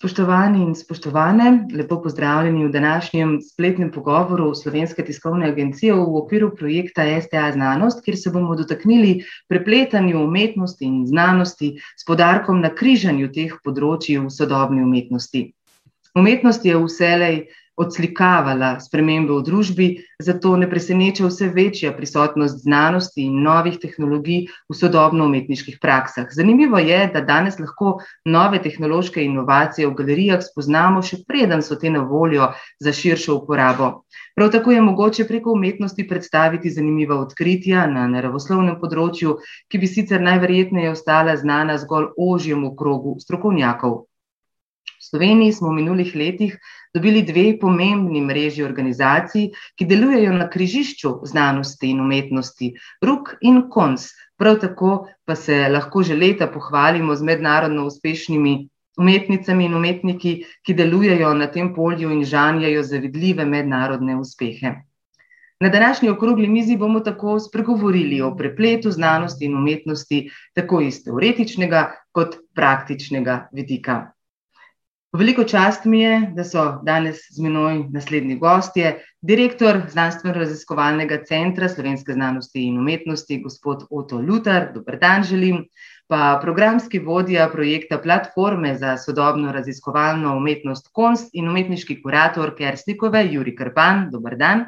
Spoštovani in spoštovane, lepo pozdravljeni v današnjem spletnem pogovoru Slovenske tiskovne agencije v okviru projekta STA Znanost, kjer se bomo dotaknili prepletanju umetnosti in znanosti s podarkom na križanju teh področji v sodobni umetnosti. Umetnost je vselej odslikavala spremembe v družbi, zato ne preseneča vse večja prisotnost znanosti in novih tehnologij v sodobno-umetniških praksah. Zanimivo je, da danes lahko nove tehnološke inovacije v galerijah spoznamo, še preden so te na voljo za širšo uporabo. Prav tako je mogoče preko umetnosti predstaviti zanimiva odkritja na naravoslovnem področju, ki bi sicer najverjetneje ostala znana zgolj ožjemu krogu strokovnjakov. V Sloveniji smo v minulih letih dobili dve pomembni mreži organizacij, ki delujejo na križišču znanosti in umetnosti, RUK in KONS. Prav tako pa se lahko že leta pohvalimo z mednarodno uspešnimi umetnicami in umetniki, ki delujejo na tem polju in žanjejo zavidljive mednarodne uspehe. Na današnji okrogli mizi bomo tako spregovorili o prepletu znanosti in umetnosti, tako iz teoretičnega kot praktičnega vidika. Veliko čast mi je, da so danes z menoj naslednji gostje, direktor Znanstveno-raziskovalnega centra Slovenske znanosti in umetnosti, gospod Oto Lutar, dober dan želim, pa programski vodja projekta Platforme za sodobno raziskovalno umetnost KONST in umetniški kurator Kerstikove, Juri Krpan, dober dan.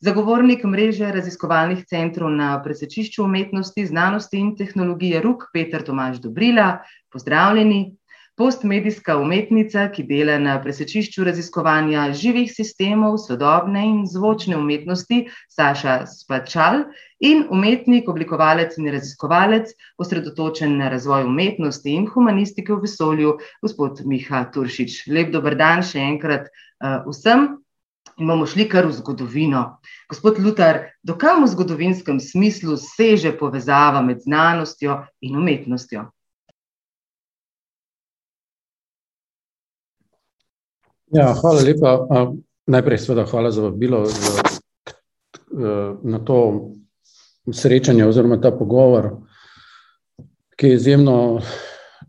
Zagovornik mreže raziskovalnih centrov na presečišču umetnosti, znanosti in tehnologije RUK, Peter Tomaž Dobrila, pozdravljeni postmedijska umetnica, ki dela na presečišču raziskovanja živih sistemov, sodobne in zvočne umetnosti, Saša Spačal, in umetnik, oblikovalec in raziskovalec, osredotočen na razvoj umetnosti in humanistike v vesolju, gospod Miha Turšič. Lep dober dan še enkrat uh, vsem. In bomo šli kar v zgodovino. Gospod Lutar, do kam v zgodovinskem smislu seže povezava med znanostjo in umetnostjo? Ja, hvala lepa. Najprej, seveda, hvala za vabilo za, na to srečanje oziroma ta pogovor, ki je izjemno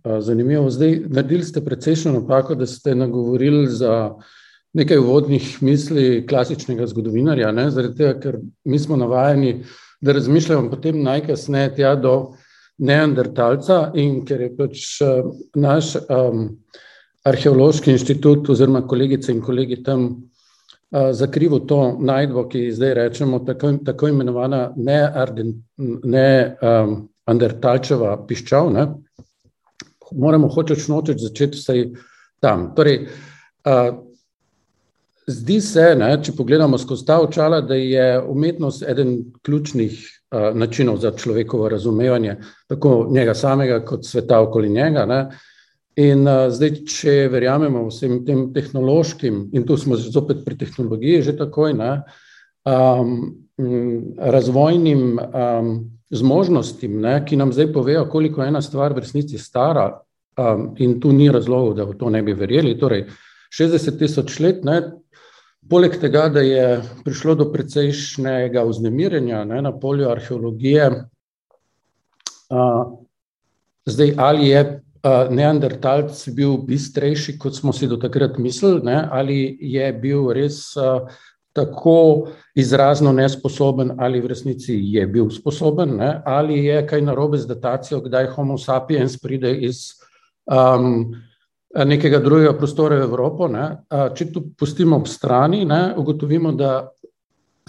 zanimiv. Zdaj, naredili ste precejšno napako, da ste nagovorili za nekaj uvodnih misli klasičnega zgodovinarja, ne? zaradi tega, ker mi smo navajeni, da razmišljamo potem najkasneje tja do neandertalca in ker je pač naš um, arheološki inštitut oziroma kolegice in kolegi tam uh, zakrivo to najdbo, ki zdaj rečemo tako, tako imenovana neandertalčeva ne, um, piščal, ne? moramo hočeč nočeč začeti vsaj tam. Torej, uh, zdi se, ne, če pogledamo skozi ta očala, da je umetnost eden ključnih uh, načinov za človekovo razumevanje, tako njega samega kot sveta okoli njega, ne, uh, In uh, zdaj, če verjamemo vsem tem tehnološkim, in tu smo zopet pri tehnologiji, že takoj, ne, um, razvojnim um, zmožnostim, ne, ki nam zdaj povejo, koliko je ena stvar v resnici stara, um, in tu ni razlogov, da v to ne bi verjeli. Torej, 60 tisoč let, ne, poleg tega, da je prišlo do precejšnjega vznemirjenja ne, na polju arheologije, uh, zdaj ali je neandertalc bil bistrejši, kot smo si do takrat mislili, ne? ali je bil res tako izrazno nesposoben, ali v resnici je bil sposoben, ne? ali je kaj narobe z datacijo, kdaj Homo sapiens pride iz um, nekega drugega prostora v Evropo. Ne? Če to pustimo ob strani, ne? ugotovimo, da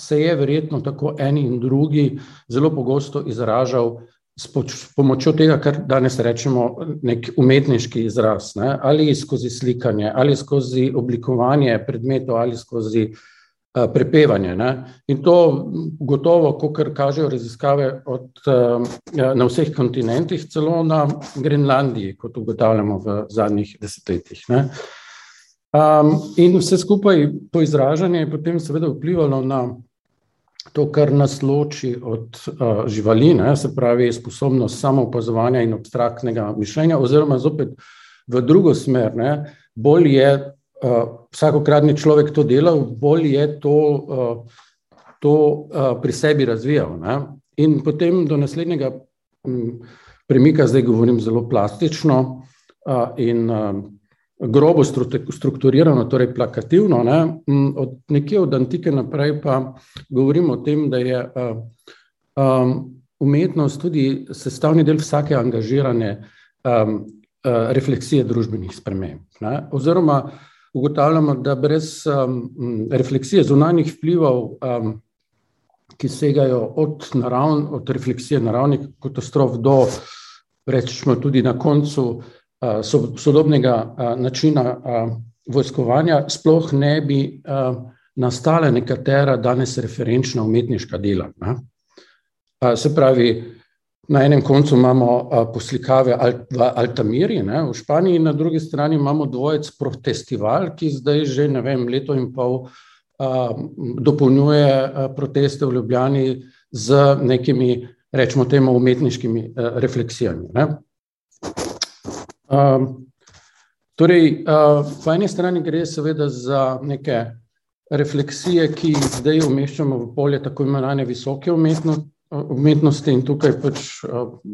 se je verjetno tako eni in drugi zelo pogosto izražal s pomočjo tega, kar danes rečemo, nek umetniški izraz, ne? ali skozi slikanje, ali skozi oblikovanje predmetov, ali skozi uh, prepevanje. Ne? In to gotovo, kot kažejo raziskave od, uh, na vseh kontinentih, celo na Grenlandiji, kot ugotavljamo v zadnjih desetletjih. Ne? Um, in vse skupaj to izražanje je potem seveda vplivalo na to, kar nas loči od uh, živali, ne, se pravi sposobnost samoopazovanja in abstraktnega mišljenja, oziroma zopet v drugo smer. Ne, bolj je uh, vsakokratni človek to delal, bolj je to, uh, to uh, pri sebi razvijal. Ne. In potem do naslednjega um, premika, zdaj govorim zelo plastično uh, in uh, grobo strukturirano, torej plakativno. Ne? Od nekje od antike naprej pa govorimo o tem, da je um, umetnost tudi sestavni del vsake angažirane um, refleksije družbenih sprememb. Ne? Oziroma, ugotavljamo, da brez um, refleksije zunanjih vplivov, um, ki segajo od, naravn, od refleksije naravnih katastrof do, rečemo, tudi na koncu uh, sodobnega načina vojskovanja, sploh ne bi nastale nekatera danes referenčna umetniška dela. Ne? Se pravi, Na enem koncu imamo poslikave v Altamiri, ne, v Španiji, na drugi strani imamo dvojec Protestival, ki zdaj že ne vem, leto in pol dopolnjuje proteste v Ljubljani z nekimi, rečemo temu, umetniškimi refleksijami. Ne. A, torej, a, po eni strani gre seveda za neke refleksije, ki jih zdaj umeščamo v polje tako imenovane visoke umetnosti, umetnosti in tukaj pač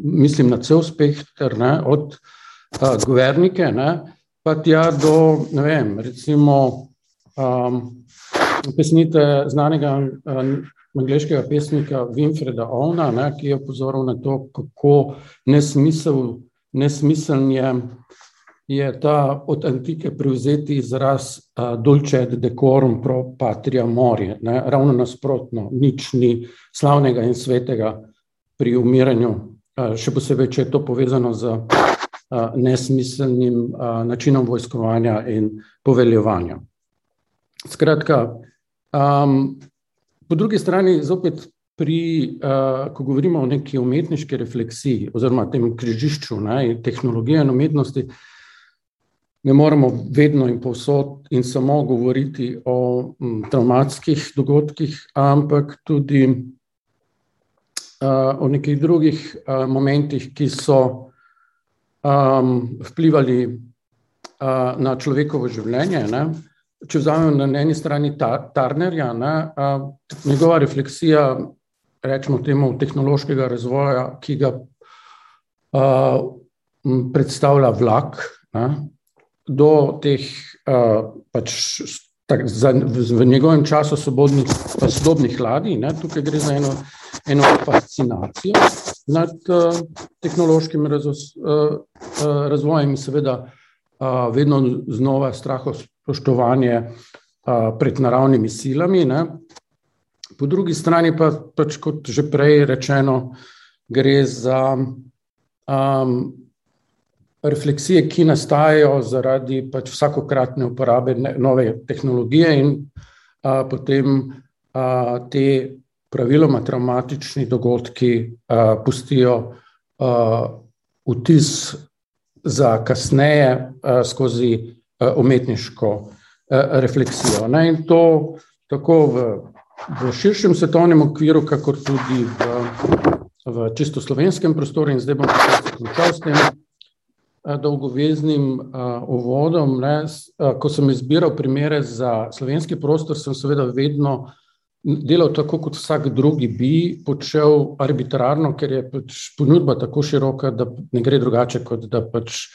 mislim na cel spektr, ne, od a, guvernike, ne, pa tja do, ne vem, recimo um, pesnite znanega um, angliškega pesnika Winfreda Ovna, ne, ki je opozoril na to, kako nesmisel, nesmiseln je je ta od antike prevzeti izraz uh, dulce et decorum pro patria mori, ne? ravno nasprotno, nič ni slavnega in svetega pri umiranju, uh, še posebej, če je to povezano z uh, nesmiselnim uh, načinom vojskovanja in poveljevanja. Skratka, um, po drugi strani zopet pri, uh, ko govorimo o neki umetniški refleksiji oziroma tem križišču ne, tehnologije in umetnosti, ne moremo vedno in povsod in samo govoriti o m, traumatskih dogodkih, ampak tudi uh, o nekih drugih uh, momentih, ki so um, vplivali uh, na človekovo življenje. Ne? Če vzamemo na eni strani tar Tarnerja, ne, uh, njegova refleksija, rečemo temu, tehnološkega razvoja, ki ga uh, predstavlja vlak, ne, do teh, uh, pač, tak, za, v, v njegovem času sodobnih, sodobnih ladij. Ne, tukaj gre za eno, eno fascinacijo nad uh, tehnološkim razo, uh, uh, razvojem in seveda uh, vedno znova strahospoštovanje pred naravnimi silami. Ne. Po drugi strani pa, pač kot že prej rečeno, gre za um, refleksije, ki nastajajo zaradi pač vsakokratne uporabe nove tehnologije, in a, potem a, te praviloma traumatični dogodki a, pustijo a, vtis za kasneje a, skozi a, umetniško a, refleksijo. Ne, in to tako v, v širšem svetovnem okviru, kakor tudi v, v čisto slovenskem prostoru, in zdaj bom končal s tem. Eh, dolgoveznim uh, uvodom. Ne, uh, ko sem izbiral primere za slovenski prostor, sem seveda vedno delal tako, kot vsak drugi bi počel arbitrarno, ker je pač ponudba tako široka, da ne gre drugače, kot da pač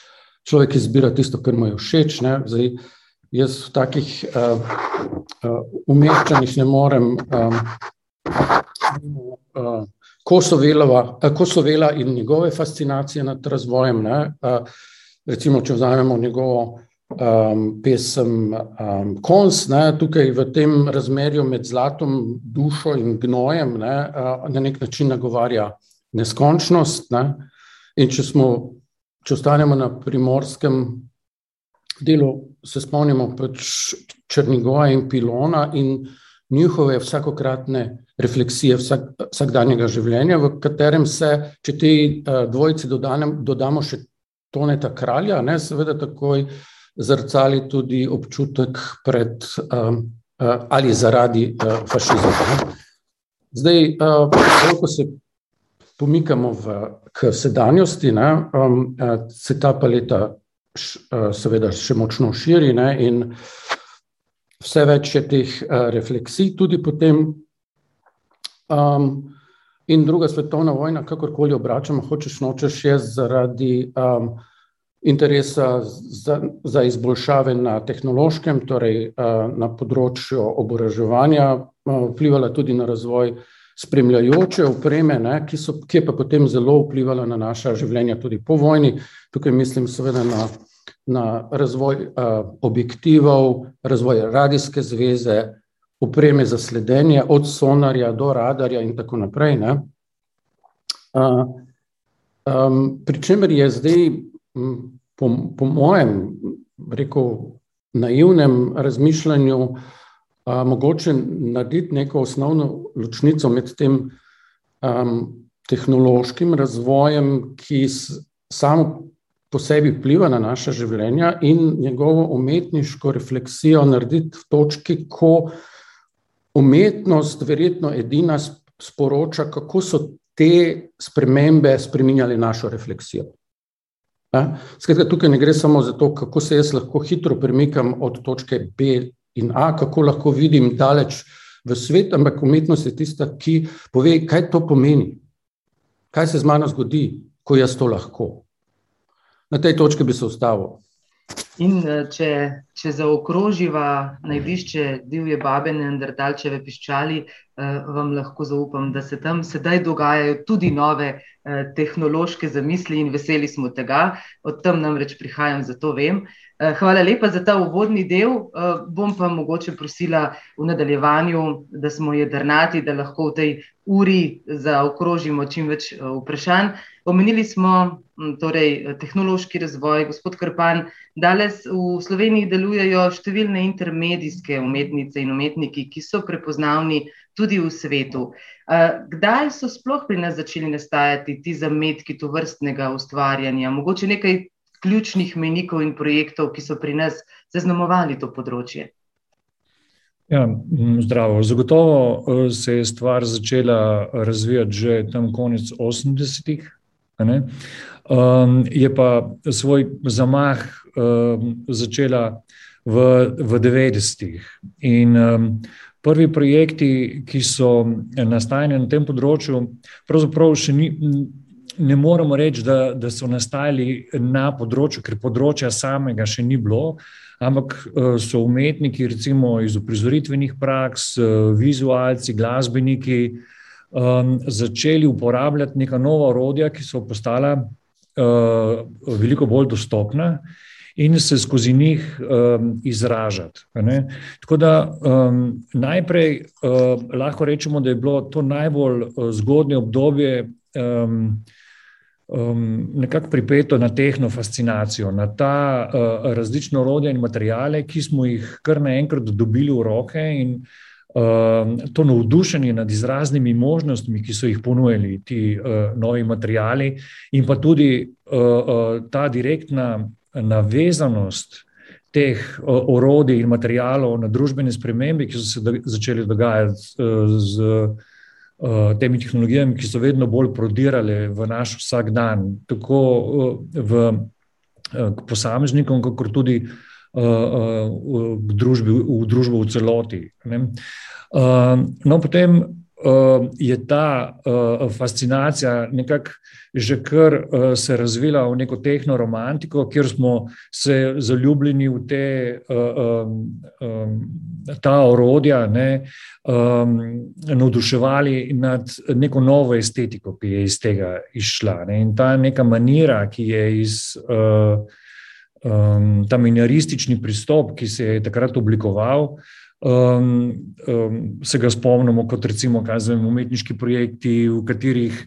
človek izbira tisto, kar mu je všeč. Ne. Zdaj, jaz v takih uh, uh, umeščanjih ne morem. Um, uh, Kosovelova, eh, Kosovela in njegove fascinacije nad razvojem. Ne? Eh, recimo, če vzamemo njegovo um, pesem um, Kons, ne? tukaj v tem razmerju med zlatom, dušo in gnojem, ne? Eh, na nek način nagovarja neskončnost. Ne? In če, smo, če ostanemo na primorskem delu, se spomnimo pač Črnigoja in Pilona in njihove vsakokratne refleksije vsak, vsakdanjega življenja, v katerem se, če te uh, dvojice dodanem, dodamo še toneta kralja, ne, seveda takoj zrcali tudi občutek pred um, ali zaradi uh, fašizma. Zdaj, uh, ko se pomikamo v, k sedanjosti, ne, um, se ta paleta seveda še močno širi ne, in vse več je teh uh, refleksij, tudi potem. Um, in druga svetovna vojna, kakorkoli obračamo, hočeš nočeš, je zaradi um, interesa za, za izboljšave na tehnološkem, torej na področju oboraževanja, vplivala tudi na razvoj spremljajoče opreme, ne, ki, so, ki je pa potem zelo vplivala na naša življenja tudi po vojni. Tukaj mislim seveda na, na razvoj objektivov, razvoj radijske zveze, opreme za sledenje, od sonarja do radarja in tako naprej. Ne. Um, Pričemer je zdaj po, po mojem, rekel, naivnem razmišljanju, a, mogoče narediti neko osnovno ločnico med tem um, tehnološkim razvojem, ki samo po sebi vpliva na naše življenja, in njegovo umetniško refleksijo narediti v točki, ko umetnost verjetno edina sporoča, kako so te spremembe spremenjali našo refleksijo. Skratka, tukaj ne gre samo za to, kako se jaz lahko hitro premikam od točke B in A, kako lahko vidim daleč v svet, ampak umetnost je tista, ki pove, kaj to pomeni, kaj se z mano zgodi, ko jaz to lahko. Na tej točki bi se ustavil. In eh, če, če zaokroživa najvišče divje babe Neandertalčeve piščali, eh, vam lahko zaupam, da se tam sedaj dogajajo tudi nove eh, tehnološke zamisli in veseli smo tega. Od tam namreč prihajam, zato vem. Hvala lepa za ta uvodni del. Bom pa mogoče prosila v nadaljevanju, da smo jedrnati, da lahko v tej uri zaokrožimo čim več vprašanj. Omenili smo torej, tehnološki razvoj, gospod Krpan. Danes v Sloveniji delujejo številne intermedijske umetnice in umetniki, ki so prepoznavni tudi v svetu. Kdaj so sploh pri nas začeli nastajati ti zametki to vrstnega ustvarjanja? Mogoče nekaj ključnih menikov in projektov, ki so pri nas zaznamovali to področje. Ja, zdravo. Zagotovo se je stvar začela razvijati že tam konec 80-ih, Um, je pa svoj zamah um, začela v, v 90-ih. In um, prvi projekti, ki so nastajali na tem področju, pravzaprav še ni. Ne moremo reči, da, da so nastajali na področju, ker področja samega še ni bilo, ampak so umetniki, recimo iz uprizoritvenih praks, vizualci, glasbeniki, um, začeli uporabljati neka nova orodja, ki so postala uh, veliko bolj dostopna in se skozi njih um, izražati. Tako da um, najprej uh, lahko rečemo, da je bilo to najbolj uh, zgodnje obdobje. Um, Um, nekako pripeto na tehno fascinacijo, na ta uh, različna orodja in materijale, ki smo jih kar naenkrat dobili v roke, in uh, to navdušenje nad izraznimi možnostmi, ki so jih ponujali ti uh, novi materijali, in pa tudi uh, uh, ta direktna navezanost teh uh, orodij in materijalov na družbene spremembe, ki so se do, začeli dogajati uh, z uh, temi tehnologijami, ki so vedno bolj prodirale v naš vsak dan, tako uh, v uh, posameznikom, kakor tudi v, družbi, v družbo v celoti. No, potem je ta fascinacija nekako že kar se razvila v neko tehno romantiko, kjer smo se zaljubljeni v te, ta orodja, ne, navduševali nad neko novo estetiko, ki je iz tega išla. Ne. In ta neka manira, ki je iz ta minoristični pristop, ki se je takrat oblikoval, um, um, se ga spomnimo kot recimo zvem, umetniški projekti, v katerih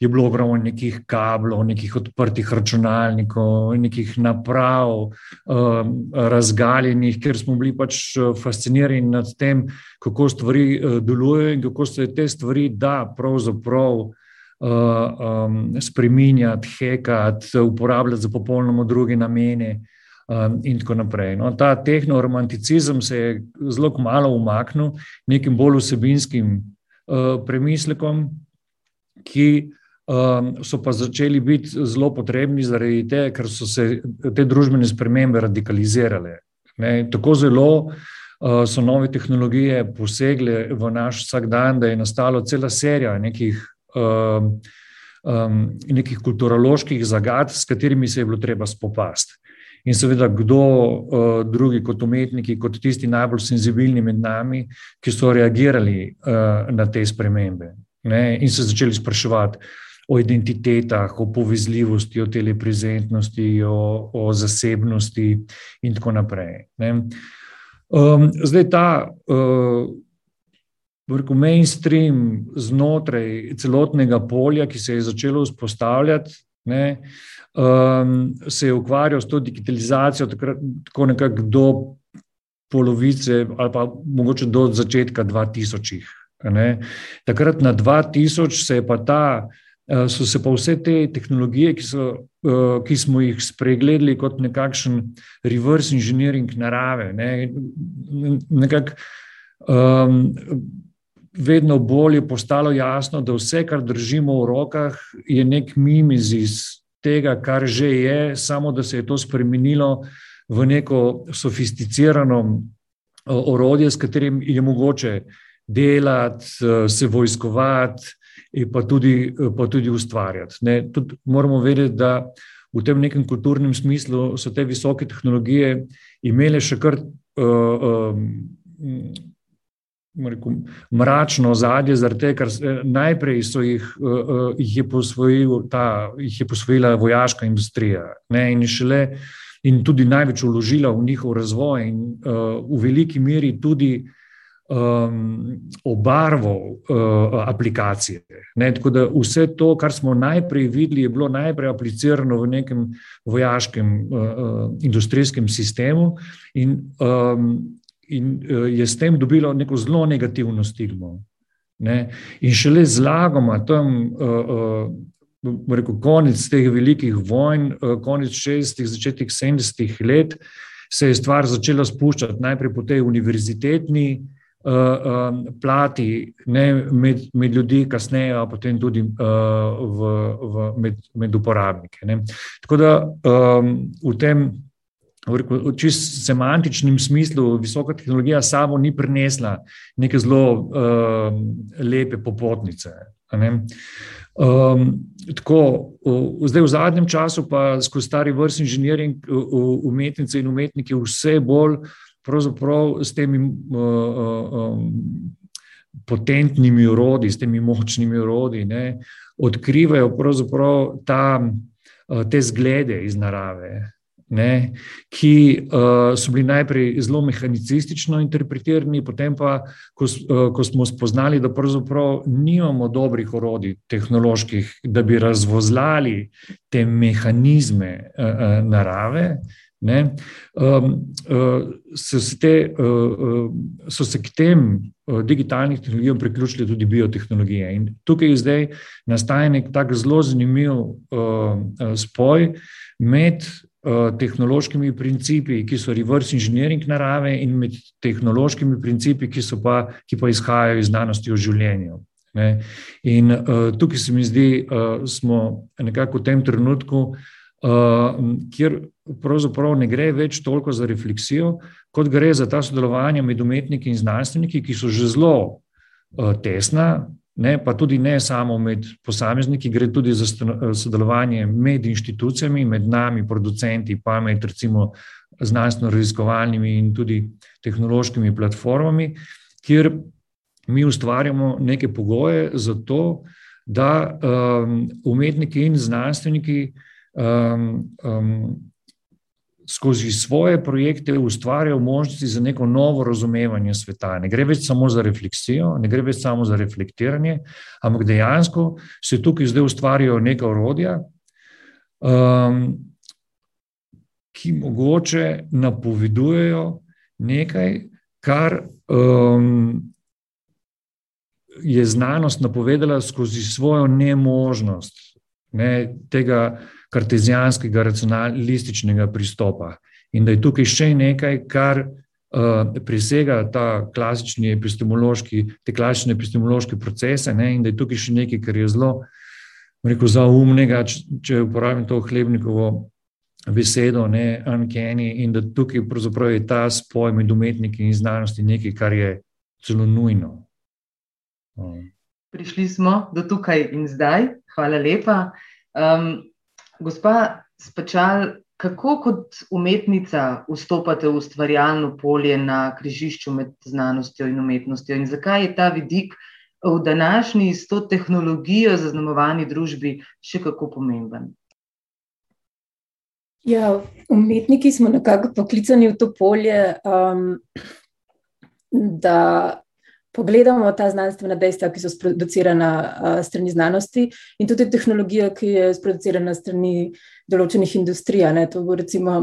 je bilo ogromno nekih kablov, nekih odprtih računalnikov, nekih naprav, um, razgaljenih, ker smo bili pač uh, fascinirani nad tem, kako stvari uh, delujejo in kako se te stvari da pravzaprav. Uh, um, spreminjati, hekati, uporabljati za popolnoma druge namene, um, in tako naprej. No, ta tehno-romanticizem se je zelo malo umaknil nekim bolj vsebinskim uh, premislekom, ki um, so pa začeli biti zelo potrebni zaradi tega, ker so se te družbene spremembe radikalizirale. Ne, tako zelo. Uh, so nove tehnologije posegle v naš vsakdan, da je nastala cela serija nekih uh, um, nekih kulturoloških zagad, s katerimi se je bilo treba spopasti. In seveda, kdo uh, drugi kot umetniki, kot tisti najbolj senzibilni med nami, ki so reagirali uh, na te spremembe ne, in se začeli spraševati o identitetah, o povezljivosti, o teleprezentnosti, o, o zasebnosti in tako naprej. Um, zdaj ta. Uh, Vrko mainstream znotraj celotnega polja, ki se je začelo vzpostavljati, ne, um, se je ukvarjal s to digitalizacijo, takrat, tako nekako do polovice, ali pa mogoče do začetka 2000. Ne. Takrat na 2000 se je pa ta. Uh, so se pa vse te tehnologije, ki, so, uh, ki smo jih spregledali kot nekakšen reverse engineering narave, ne, nekak, um, vedno bolj je postalo jasno, da vse, kar držimo v rokah, je nek mimizis tega, kar že je, samo da se je to spremenilo v neko sofisticirano orodje, s katerim je mogoče delati, se vojskovati, pa tudi, pa tudi ustvarjati. Ne, tudi moramo vedeti, da v tem nekem kulturnem smislu so te visoke tehnologije imele še kar. Uh, um, rekel, mračno zadje, zaradi tega, ker najprej jih, uh, jih, je ta, jih je posvojila vojaška industrija ne, in, šele, in tudi največ uložila v njihov razvoj in uh, v veliki meri tudi um, obarvo uh, aplikacije. Ne, tako da vse to, kar smo najprej videli, je bilo najprej aplicirano v nekem vojaškem uh, industrijskem sistemu. In, um, in uh, je s tem dobilo neko zelo negativno stigmo. Ne? In šele z lagoma, tam, uh, uh, rekel, konec teh velikih vojn, uh, konec 60-ih, začetek 70-ih let, se je stvar začela spuščati najprej po tej univerzitetni. Uh, uh, plati ne, med, med ljudi, kasneje, pa potem tudi uh, v, v, med, med uporabnike. Ne. Tako da um, v tem v čist semantičnem smislu, visoka tehnologija samo ni prinesla neke zelo uh, lepe popotnice. Um, tako, uh, zdaj, v zadnjem času, pa skozi stari vrst inženiring, uh, umetnice in umetniki vse bolj s temi uh, um, potentnimi urodji, s temi močnimi urodji, ne, odkrivajo ta, uh, te zglede iz narave ne, ki uh, so bili najprej zelo mehanicistično interpretirani, potem pa, ko, uh, ko smo spoznali, da pravzaprav nimamo dobrih orodij tehnoloških, da bi razvozlali te mehanizme uh, uh, narave. Ne, um, uh, so, se te, uh, so se k tem uh, digitalnim tehnologijam priključili tudi biotehnologije. In tukaj zdaj nastaja nek tak zelo zanimiv uh, uh, spoj med Eh, tehnološkimi principi, ki so reverse engineering narave, in med tehnološkimi principi, ki, pa, ki pa izhajajo iz znanosti o življenju. Ne. In uh, tukaj se mi zdi, da uh, smo nekako v tem trenutku, uh, kjer pravzaprav ne gre več toliko za refleksijo, kot gre za ta sodelovanje med umetniki in znanstveniki, ki so že zelo uh, tesna, ne, pa tudi ne samo med posamezniki, gre tudi za sodelovanje med inštitucijami, med nami, producenti, pa med recimo znanstveno-raziskovalnimi in tudi tehnološkimi platformami, kjer mi ustvarjamo neke pogoje za to, da um, umetniki in znanstveniki um, um, skozi svoje projekte ustvarjajo možnosti za neko novo razumevanje sveta. Ne gre več samo za refleksijo, ne gre več samo za reflektiranje, ampak dejansko se tukaj zdaj ustvarjajo neka orodja, um, ki mogoče napovedujejo nekaj, kar um, je znanost napovedala skozi svojo nemožnost ne, tega kartezijanskega, racionalističnega pristopa. In da je tukaj še nekaj, kar uh, presega ta klasični epistemološki, te klasične epistemološke procese, ne, in da je tukaj še nekaj, kar je zelo, rekel, zaumnega, če, če uporabim to hlebnikovo besedo, ne, uncanny, in da tukaj pravzaprav je ta spoj med umetniki in znanosti nekaj, kar je celo nujno. Um. Prišli smo do tukaj in zdaj. Hvala lepa. Um, gospa Spačal, kako kot umetnica vstopate v ustvarjalno polje na križišču med znanostjo in umetnostjo in zakaj je ta vidik v današnji s to tehnologijo zaznamovani družbi še kako pomemben? Ja, umetniki smo nekako poklicani v to polje, um, da pogledamo ta znanstvena dejstva, ki so sproducirana uh, strani znanosti, in tudi tehnologijo, ki je sproducirana strani določenih industrij. To bo recimo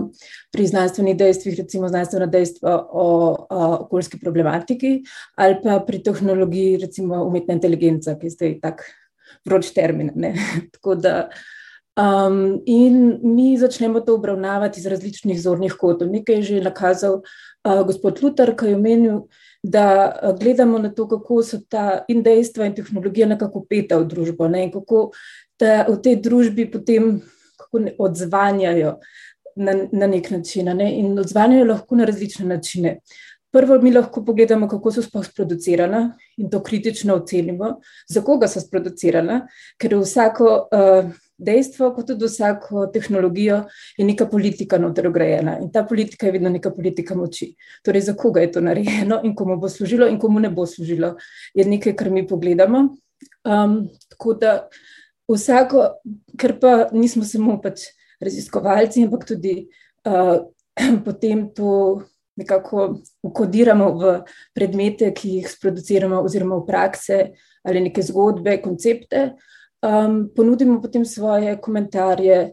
pri znanstvenih dejstvih, recimo znanstvena dejstva o uh, okoljski problematiki, ali pa pri tehnologiji, recimo umetna inteligenca, ki je zdaj tak vroč termin. Tako da. Um, in mi začnemo to obravnavati iz različnih zornih kotov. Nekaj je že nakazal uh, gospod Lutar, ki je omenil, da eh, gledamo na to, kako so ta in dejstva in tehnologija nekako peta v družbo ne, in kako ta, v tej družbi potem odzvanjajo na, na nek način. Ne, in odzvanjajo lahko na različne načine. Prvo, mi lahko pogledamo, kako so sploh sproducirana in to kritično ocenimo, za koga so sproducirana, ker vsako. Uh, dejstvo, kot tudi vsako tehnologijo, je neka politika notrograjena in ta politika je vedno neka politika moči. Torej, za koga je to narejeno in komu bo služilo in komu ne bo služilo, je nekaj, kar mi pogledamo. Um, tako da vsako, ker pa nismo samo pač raziskovalci, ampak tudi uh, potem to. Nekako ukodiramo v predmete, ki jih sproduciramo, oziroma v prakse ali neke zgodbe, koncepte, uh, um, ponudimo potem svoje komentarje,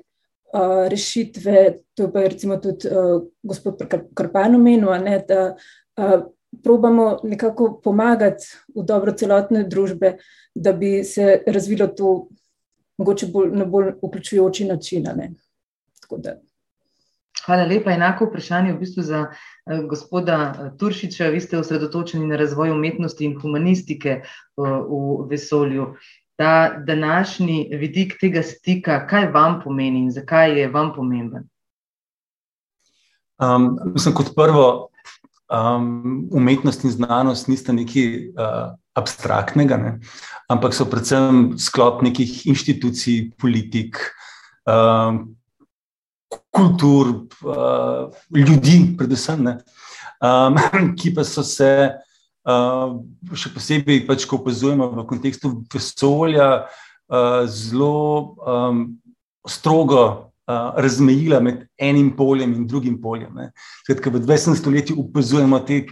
uh, rešitve. To pa je recimo tudi uh, gospod Karpan omenil, da uh, probamo nekako pomagati v dobro celotne družbe, da bi se razvilo to mogoče bolj, na bolj vključujoči način. Hvala lepa. Enako vprašanje v bistvu za gospoda Turšiča. Vi ste osredotočeni na razvoj umetnosti in humanistike v vesolju. Ta današnji vidik tega stika, kaj vam pomeni in zakaj je vam pomemben? Um, mislim, kot prvo, um, umetnost in znanost nista nekaj uh, abstraktnega, ne? ampak so predvsem sklop nekih inštitucij, politik, um, kultur, uh, ljudi, predvsem, um, ki pa so se. Uh, še posebej, pač, ko opazujemo v kontekstu vesolja, uh, zelo um, strogo uh, razmejila med enim poljem in drugim poljem. Skratka, v 20. stoletju opazujemo te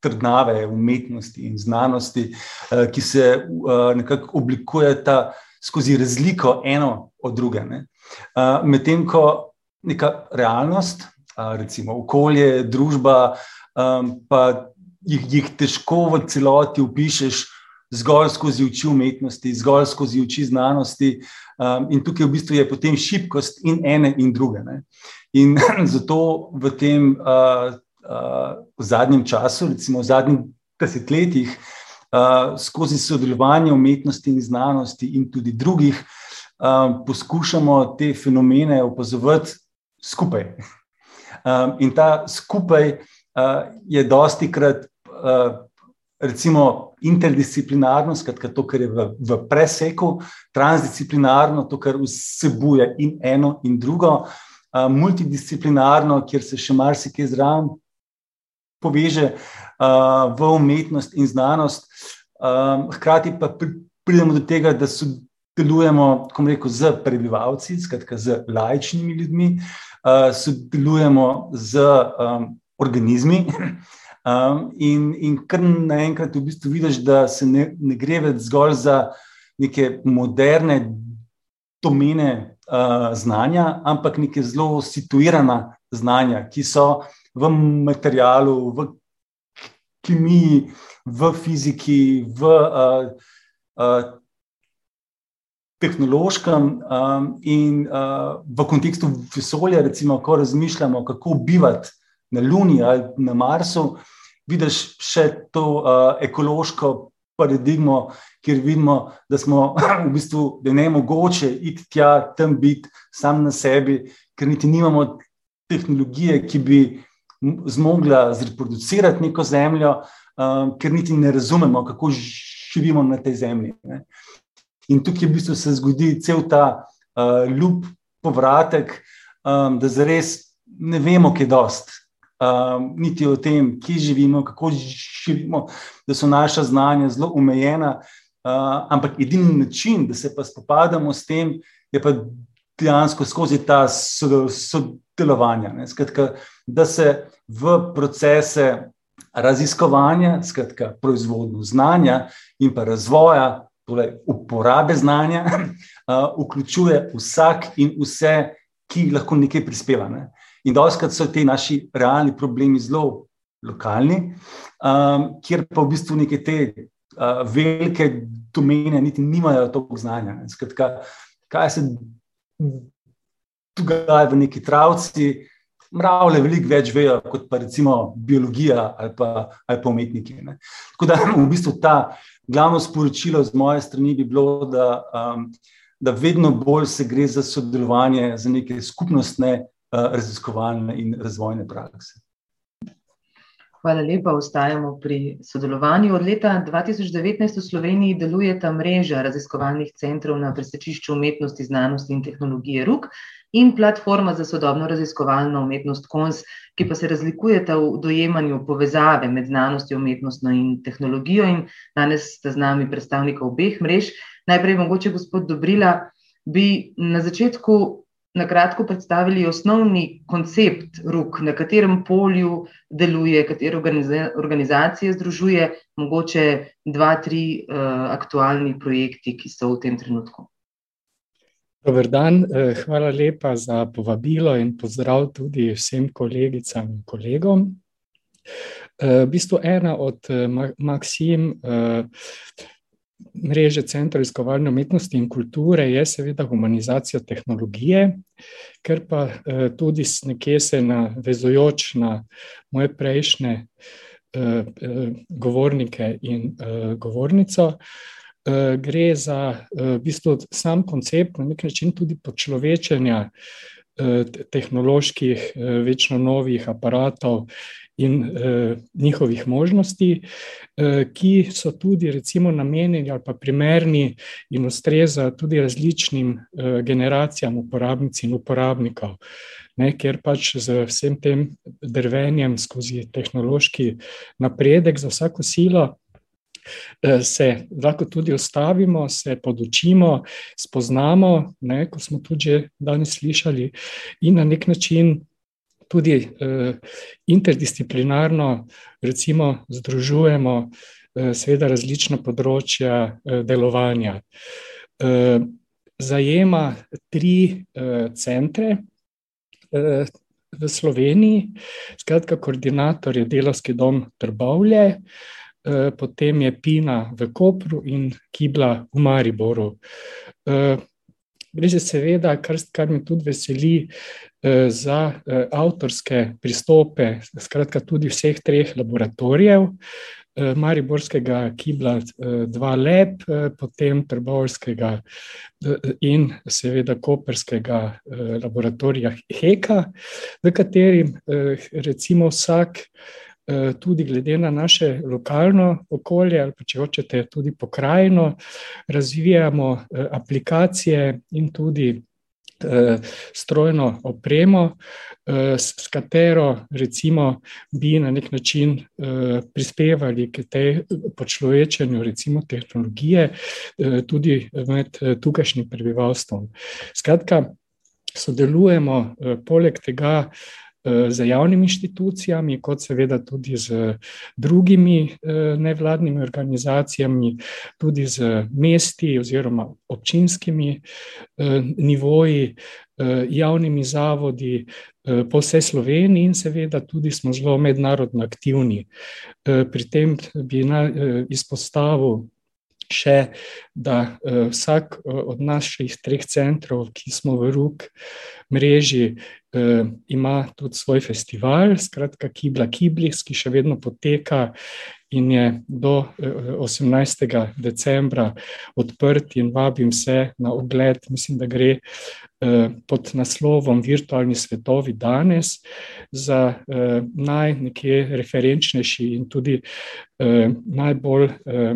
trdnave umetnosti in znanosti, uh, ki se uh, nekako oblikujeta skozi razliko eno od druge. Uh, Medtem ko neka realnost, uh, recimo okolje, družba, um, pa jih, jih težko v celoti upišeš zgolj skozi oči umetnosti, zgolj skozi oči znanosti. Um, in tukaj v bistvu je potem šibkost in ene in druge. Ne? In zato v tem uh, uh, v zadnjem času, recimo v zadnjih desetletjih, uh, skozi sodelovanje umetnosti in znanosti in tudi drugih, uh, poskušamo te fenomene opazovati skupaj. Um, in ta skupaj je dosti krat uh, recimo interdisciplinarno, skratka to, kar je v, v preseku, transdisciplinarno, to, kar vsebuje in eno in drugo, uh, multidisciplinarno, kjer se še marsikaj zraven poveže uh, v umetnost in znanost. Um, hkrati pa pri, pridemo do tega, da sodelujemo rekel, z prebivalci, skratka z lajčnimi ljudmi, uh, sodelujemo z um, organizmi. Um, in, in kar naenkrat v bistvu vidiš, da se ne, ne gre več zgolj za neke moderne domene uh, znanja, ampak neke zelo situirana znanja, ki so v materialu, v kemiji, v fiziki, v uh, uh, tehnološkem um, in uh, v kontekstu vesolja, recimo, ko razmišljamo, kako bivati na Luni ali na Marsu, vidiš še to uh, ekološko paradigmo, kjer vidimo, da, smo, v bistvu, da ne je mogoče iti tja, tam biti sam na sebi, ker niti nimamo tehnologije, ki bi zmogla zreproducirati neko zemljo, um, ker niti ne razumemo, kako živimo na tej zemlji. Ne. In tukaj v bistvu se zgodi cel ta uh, ljub povratek, um, da zares ne vemo, kaj je dost. Um, niti o tem, kje živimo, kako živimo, da so naša znanja zelo omejena. Uh, ampak edini način, da se pa spopadamo s tem, je pa dejansko skozi ta sodelovanja. Skratka, da se v procese raziskovanja, skratka, proizvodnjo znanja in pa razvoja, torej uporabe znanja, uh, vključuje vsak in vse, ki lahko nekaj prispeva. Ne? In doskrat so ti naši realni problemi zelo lokalni, um, kjer pa v bistvu neke te uh, velike domene niti nimajo toliko znanja. Skratka, kaj se dogaja v neki travci, mravlje veliko več vejo kot pa recimo biologija ali pa, ali pa umetniki. Ne. Tako da v bistvu ta glavno sporočilo z moje strani bi bilo, da, um, da vedno bolj se gre za sodelovanje, za neke skupnostne raziskovalne in razvojne prakse. Hvala lepa. Ostajamo pri sodelovanju. Od leta 2019 v Sloveniji deluje ta mreža raziskovalnih centrov na presečišču umetnosti, znanosti in tehnologije RUK in platforma za sodobno raziskovalno umetnost KONS, ki pa se razlikujeta v dojemanju povezave med znanostjo, umetnostno in tehnologijo. In danes sta z nami predstavnika obeh mrež. Najprej mogoče gospod Dobrila, bi na začetku na kratko predstavili osnovni koncept RUK, na katerem polju deluje, katere organizacije združuje, mogoče dva, tri uh, aktualni projekti, ki so v tem trenutku. Dober dan, eh, hvala lepa za povabilo in pozdrav tudi vsem kolegicam in kolegom. Eh, v bistvu ena od maksim mreže Centra izkovalne umetnosti in kulture je seveda humanizacija tehnologije, ker pa eh, tudi nekje se navezujoč na moje prejšnje eh, eh, govornike in govornico, gre za v bistvu sam koncept na nek način tudi počlovečenja tehnoloških, večno novih aparatov in eh, njihovih možnosti, eh, ki so tudi recimo namenjeni ali pa primerni in ustreza tudi različnim eh, generacijam uporabnic in uporabnikov. Ne, ker pač z vsem tem drvenjem skozi tehnološki napredek za vsako silo se lahko tudi ustavimo, se podučimo, spoznamo, ne, kot smo tudi danes slišali, in na nek način tudi uh, interdisciplinarno, recimo, združujemo uh, seveda različna področja uh, delovanja. Uh, zajema tri uh, centre. V Sloveniji, skratka, koordinator je delovski dom Trbovlje, potem je Pina v Kopru in Kibla v Mariboru. Gre se seveda, kar, kar me tudi veseli, Eh, za eh, avtorske pristope, skratka, tudi vseh treh laboratorijev, eh, Mariborskega, Kibla, dva lep, potem Trbovskega in seveda Koperskega laboratorija Heka, v katerim recimo vsak. Tudi glede na naše lokalno okolje, ali pa če hočete, tudi pokrajino, razvijamo aplikacije in tudi Eh, strojno opremo, eh, s katero recimo bi na nek način eh, prispevali k tej počlovečenju recimo tehnologije tudi med tukajšnjim prebivalstvom. Skratka, sodelujemo poleg tega z javnimi inštitucijami, kot seveda tudi z drugimi nevladnimi organizacijami, tudi z mesti oziroma občinskimi nivoji, javnimi zavodi po vsej Sloveniji in seveda tudi smo zelo mednarodno aktivni. Pri tem bi izpostavil še, da vsak od naših treh centrov, ki smo v RUK mreži, eh, ima tudi svoj festival, skratka Kibla Kiblis, ki še vedno poteka in je do 18. Eh, decembra odprt in vabim vse na ogled, mislim, da gre eh, pod naslovom Virtualni svetovi danes za eh, najnekje referenčnejši in tudi eh, najbolj eh,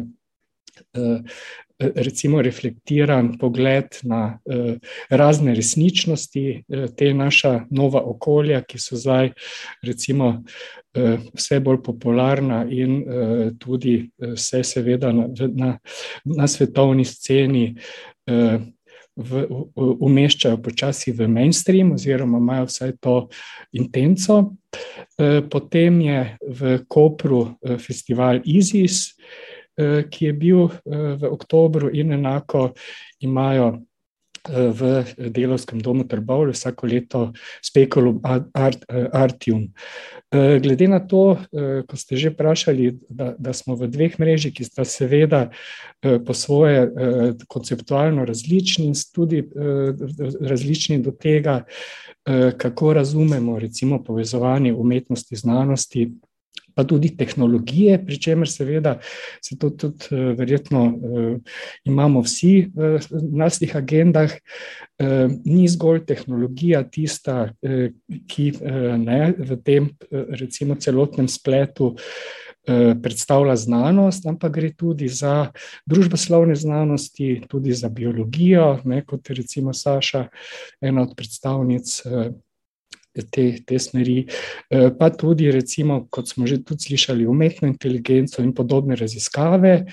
recimo reflektiran pogled na razne resničnosti, te naša nova okolja, ki so zdaj recimo vse bolj popularna in tudi vse seveda na, na, na svetovni sceni v, umeščajo počasi v mainstream, oziroma imajo vsaj to intenco. E, potem je v Kopru festival Isis, ki je bil v oktobru, in enako imajo v delovskem domu Trbovlje vsako leto Speculum Artium. Eh, glede na to, eh, ko ste že vprašali, da, da smo v dveh mrežih, ki sta seveda eh, po svoje konceptualno različni in tudi različni do tega, kako razumemo recimo povezovanje umetnosti, znanosti pa tudi tehnologije, pri čemer seveda se to tudi uh, verjetno uh, imamo vsi v naših agendah. Ni zgolj tehnologija tista, ki ne, v tem recimo celotnem spletu predstavlja znanost, ampak gre tudi za družboslovne znanosti, tudi za biologijo, ne, kot je recimo Saša, ena od predstavnic te, te smeri, eh, pa tudi, recimo, kot smo že tudi slišali, umetno inteligenco in podobne raziskave,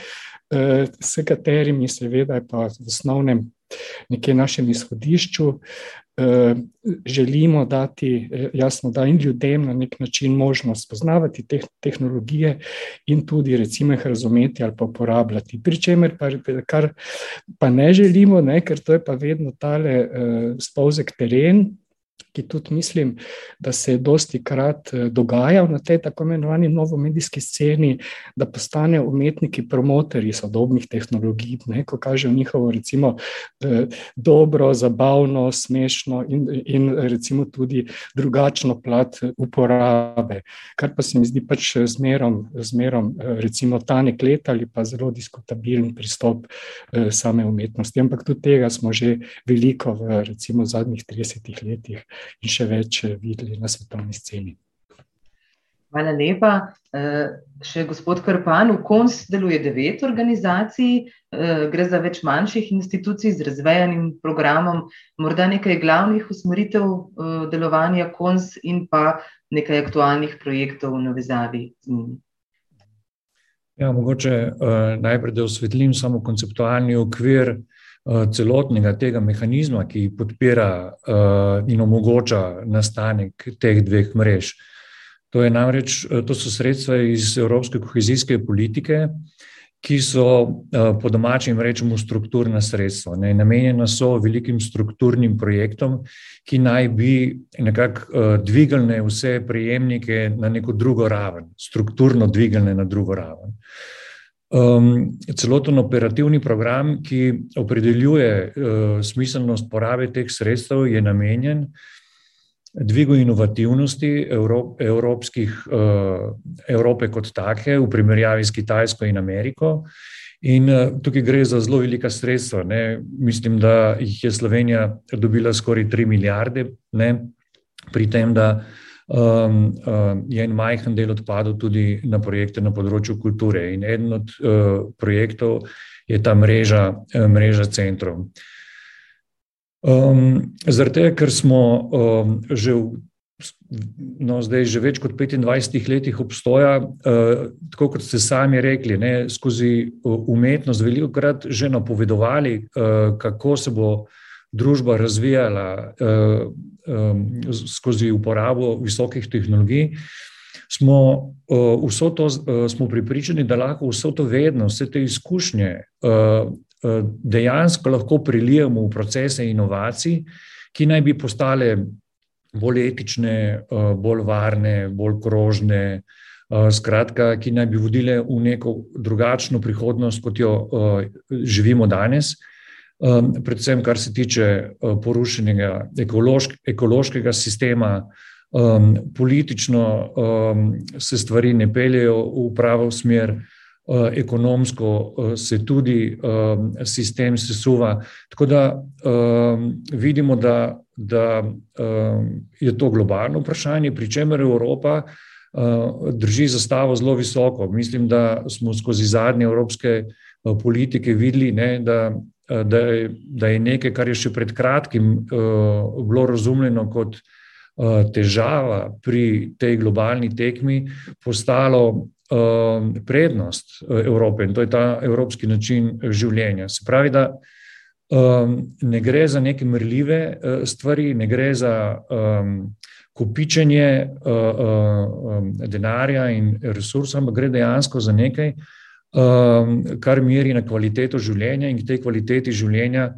eh, s katerimi, seveda, pa v osnovnem nekaj našem izhodišču. Eh, želimo dati jasno, da in ljudem na nek način možnost spoznavati te tehnologije in tudi, recimo, jih razumeti ali pa uporabljati. Pričemer, pa, kar pa ne želimo, ne, ker to je pa vedno tale uh, spolzek teren, ki tudi mislim, da se je dosti krat eh, dogajal na tej tako imenovani novomedijski sceni, da postanejo umetniki promotori sodobnih tehnologij, ne, ko kažejo njihovo recimo eh, dobro, zabavno, smešno in, in tudi drugačno plat uporabe, kar pa se mi zdi pač zmerom, zmerom eh, recimo tanek let ali pa zelo diskutabilen pristop same umetnosti, ampak tudi tega smo že veliko v recimo zadnjih 30 letih in še več eh, videli na svetovni sceni. Hvala lepa. Eh, še gospod Krpan, v KONS deluje devet organizacij, eh, gre za več manjših institucij z razvejanim programom, morda nekaj glavnih usmeritev delovanja KONS in pa nekaj aktualnih projektov v navezavi z njimi. Ja, mogoče uh, najprej, da osvetlim samo konceptualni okvir Eh, celotnega tega mehanizma, ki podpira uh, in omogoča nastanek teh dveh mrež. To, namreč, eh, to so sredstva iz Evropske kohezijske politike, ki so po domačem rečemo strukturna sredstva. Ne, namenjena so velikim strukturnim projektom, ki naj bi nekako dvigali vse prejemnike na neko drugo raven, strukturno dvigali na drugo raven. Uh, Um, celoten operativni program, ki opredeljuje uh, smiselnost porabe teh sredstev, je namenjen dvigu inovativnosti Evrop, evropskih, uh, Evrope kot take v primerjavi s Kitajsko in Ameriko. In uh, tukaj gre za zelo velika sredstva. Ne? Mislim, da jih je Slovenija dobila skoraj 3 milijarde, ne? pri tem, da uh, um, um, je en majhen del odpadel tudi na projekte na področju kulture. In eden od uh, projektov je ta mreža, uh, mreža centrov. Um, Zaradi tega, ker smo um, že v, no, zdaj že več kot 25 letih obstoja, uh, tako kot ste sami rekli, ne, skozi umetnost veliko krat že napovedovali, uh, kako se bo družba razvijala um, skozi uporabo visokih tehnologij, smo, uh, to, uh, smo pripričani, da lahko vso to vednost, vse te izkušnje dejansko lahko prilijemo v procese inovacij, ki naj bi postale bolj etične, bolj varne, bolj krožne. Skratka, ki naj bi vodile v neko drugačno prihodnost, kot jo uh, živimo danes, uh, predvsem kar se tiče uh, porušenega ekološk, ekološkega sistema, um, politično um, se stvari ne peljejo v pravo smer, uh, ekonomsko uh, se tudi um, sistem sesuva. Tako da um, vidimo, da, da um, je to globalno vprašanje, pri čemer Evropa. Uh, drži zastavo zelo visoko. Mislim, da smo skozi zadnje evropske politike videli, ne, da, da, je, da je nekaj, kar je še pred kratkim bilo razumljeno kot težava pri tej globalni tekmi, postalo prednost Evrope in to je ta evropski način življenja. Se pravi, da ne gre za neke mrljive stvari, ne gre za kopičenje uh, uh, denarja in resursov, ampak gre dejansko za nekaj, um, kar meri na kvaliteto življenja in k tej kvaliteti življenja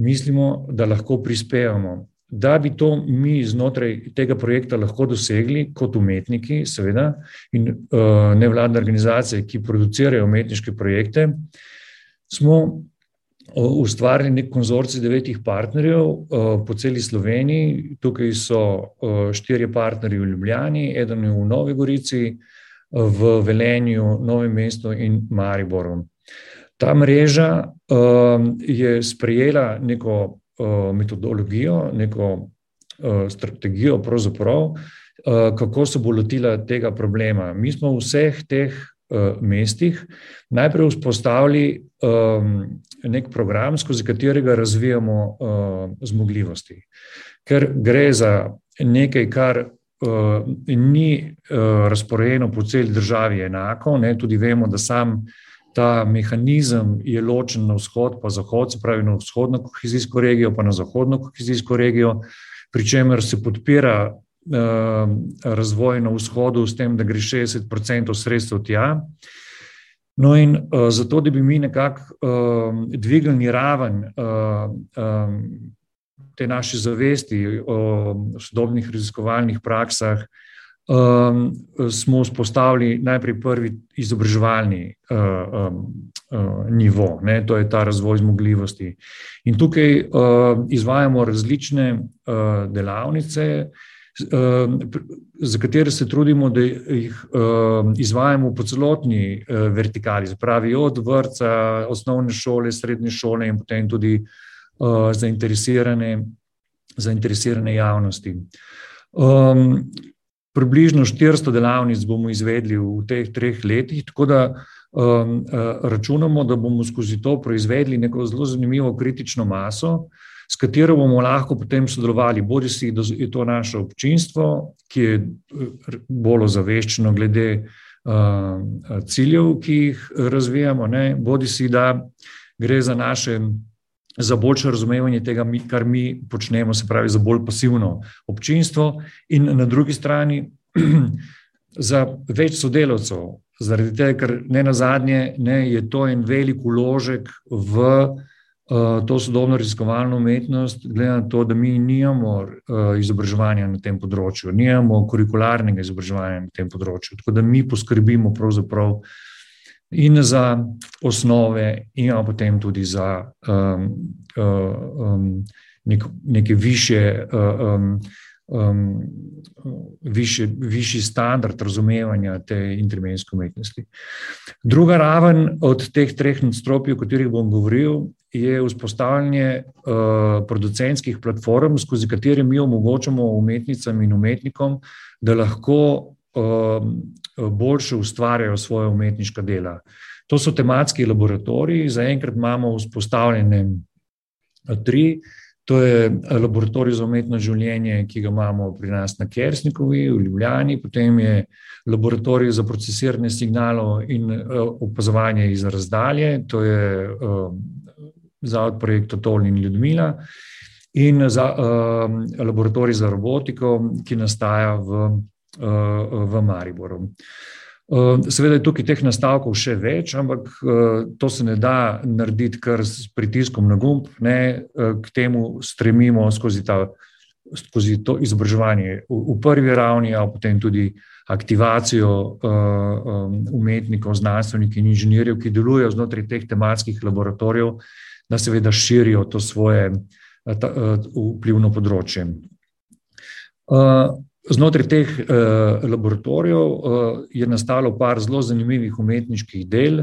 mislimo, da lahko prispevamo. Da bi to mi znotraj tega projekta lahko dosegli, kot umetniki, seveda, in uh, nevladne organizacije, ki producirajo umetniške projekte, smo ustvarili nek konzorcij devetih partnerjev po celi Sloveniji. Tukaj so štirje partnerji v Ljubljani, eden je v Novi Gorici, v Velenju, Novem mestu in Mariboru. Ta mreža je sprejela neko metodologijo, neko strategijo, kako se bo lotila tega problema. Mi smo v vseh teh mestih najprej vzpostavili nek program, skozi katerega razvijamo uh, zmogljivosti. Ker gre za nekaj, kar uh, ni uh, razporejeno po celi državi enako, ne, tudi vemo, da sam ta mehanizem je ločen na vzhod, pa zahod, se pravi na vzhodno kohezijsko regijo, pa na zahodno kohezijsko regijo, pri čemer se podpira uh, razvoj na vzhodu s tem, da gre 60% sredstev tja. No, in uh, zato, da bi mi nekako uh, dvignili raven uh, um, te naše zavesti o sodobnih raziskovalnih praksah, um, smo vzpostavili najprej prvi izobraževalni uh, um, uh, nivo, ne, to je ta razvoj zmogljivosti. In tukaj uh, izvajamo različne uh, delavnice. Ehm, za katere se trudimo, da jih ehm, izvajamo po celotni eh, vertikali, pravi od vrca, osnovne šole, srednje šole in potem tudi eh, zainteresirane, zainteresirane javnosti. Um, približno 400 delavnic bomo izvedli v teh treh letih, tako da um, računamo, da bomo skozi to proizvedli neko zelo zanimivo kritično maso, uh, s katero bomo lahko potem sodelovali, bodi si, da je to naše občinstvo, ki je bolj ozaveščeno glede uh, ciljev, ki jih razvijamo, ne? bodi si, da gre za naše. Za boljše razumevanje tega, kar mi počnemo, se pravi, za bolj pasivno občinstvo, in na drugi strani za več sodelavcev, zaradi tega, ker ne na zadnje ne, je to en velik uložek v uh, to sodobno raziskovalno umetnost, glede na to, da mi nimamo uh, izobraževanja na tem področju, nimamo kurikularnega izobraževanja na tem področju. Tako da mi poskrbimo pravzaprav in za osnove, in potem tudi za um, uh, um, nek, neke više. Uh, um, um, višji, višji standard razumevanja te intervencijske umetnosti. Druga raven od teh treh nadstropij, o katerih bom govoril, je vzpostavljanje uh, producentskih platform, skozi katere mi omogočamo umetnicam in umetnikom, da lahko uh, boljše ustvarjajo svoje umetniška dela. To so tematski laboratoriji, zaenkrat imamo vzpostavljene tri. To je eh, laboratorij za umetno življenje, ki ga imamo pri nas na Kersnikovi, v Ljubljani, potem je laboratorij za procesiranje signalov in eh, opazovanje iz razdalje, to je zavod projekta Tolni in Ljudmila, in za, laboratorij za robotiko, ki nastaja v, v Mariboru. Eh, seveda je tukaj teh nastavkov še več, ampak eh, to se ne da narediti kar s pritiskom na gumb, ne eh, k temu stremimo skozi, ta, skozi to izobraževanje v prvi ravni, a potem tudi aktivacijo umetnikov, znanstvenikov in inženirjev, ki delujejo znotraj teh tematskih laboratorijev, da seveda širijo to svoje vplivno področje. Znotraj teh uh, laboratorijev uh, je nastalo par zelo zanimivih umetniških del.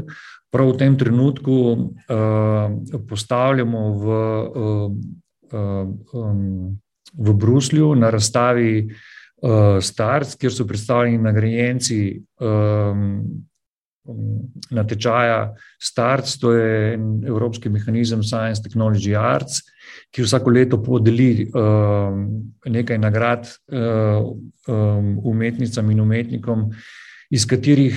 Prav v tem trenutku uh, postavljamo v, uh, uh, um, v Bruslju na razstavi uh, Starc, kjer so predstavljeni nagrajenci um, natečaja START, to je Evropski mehanizem Science Technology Arts, ki vsako leto podeli nekaj nagrad umetnicam in umetnikom, iz katerih,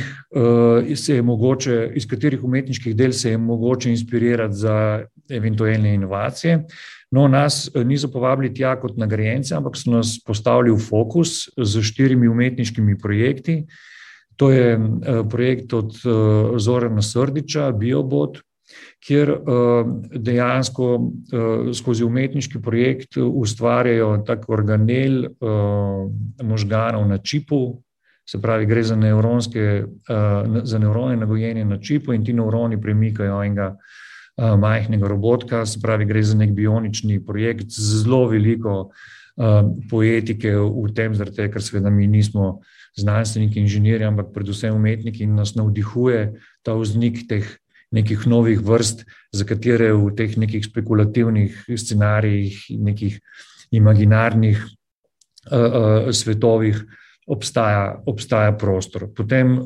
se je mogoče, iz katerih umetniških del se je mogoče inspirirati za eventualne inovacije. No, nas niso povabili tja kot nagrajence, ampak so nas postavili v fokus z štirimi umetniškimi projekti. To je projekt od Zorana Srdiča, Biobot, kjer dejansko skozi umetniški projekt ustvarjajo tak organel možganov na čipu, se pravi, gre za nevronske, za nevrone nagojenje na čipu in ti nevroni premikajo enega majhnega robotka, se pravi, gre za neki bionični projekt z zelo veliko poetike v tem, zaradi tega, ker seveda mi nismo znanstveniki, inženirji, ampak predvsem umetniki in nas navdihuje ta vznik teh nekih novih vrst, za katere v teh nekih spekulativnih scenarijih, nekih imaginarnih svetovih obstaja, obstaja prostor. Potem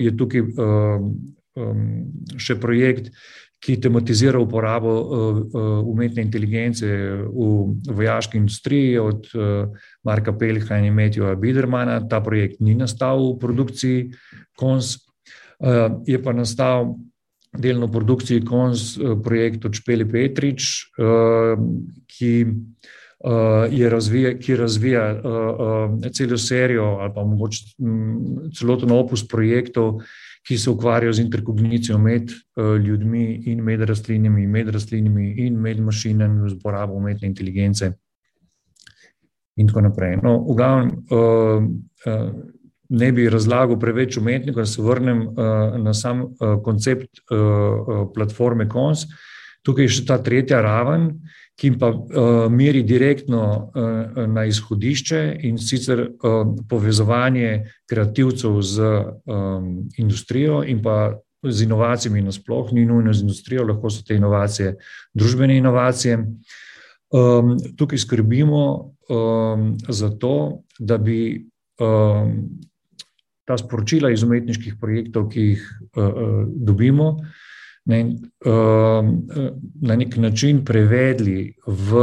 je tukaj še projekt, ki tematizira uporabo umetne inteligence v vojaški industriji od Marka Pelha in Matthewa Bidermana. Ta projekt ni nastal v produkciji KONS, je pa nastal delno produkciji KONS projekt od Špele Petrič, ki je razvija, ki razvija celo serijo ali pa mogoče celoten opus projektov, ki se ukvarjajo z interkognicijo med ljudmi in med rastlinami, med rastlinami in med mašinami z uporabo umetne inteligence in tako naprej. No, v glavnem, ne bi razlagal preveč umetnikom, da se vrnem na sam koncept platforme KONS. Tukaj je še ta tretja raven, ki pa meri direktno na izhodišče, in sicer povezovanje kreativcev z industrijo in pa z inovacijami nasploh, ni nujno z industrijo, lahko so te inovacije družbene inovacije. Tukaj skrbimo za to, da bi ta sporočila iz umetniških projektov, ki jih dobimo, ne, na neki način prevedli v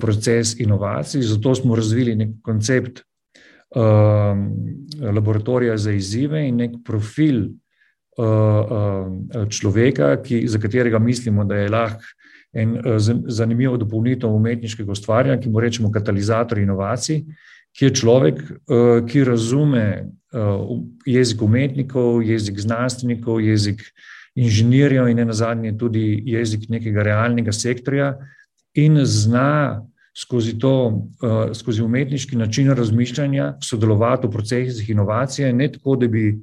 proces inovacij, zato smo razvili neki koncept laboratorija za izzive in neki profil človeka, ki, za katerega mislimo, da je lahko en zanimiva dopolnitev umetniškega ustvarjanja, ki mu rečemo katalizator inovacij, ki je človek, ki razume jezik umetnikov, jezik znanstvenikov, jezik inženirjev in nenazadnje tudi jezik nekega realnega sektorja in zna skozi to, skozi umetniški način razmišljanja sodelovati v procesih inovacije, ne tako, da bi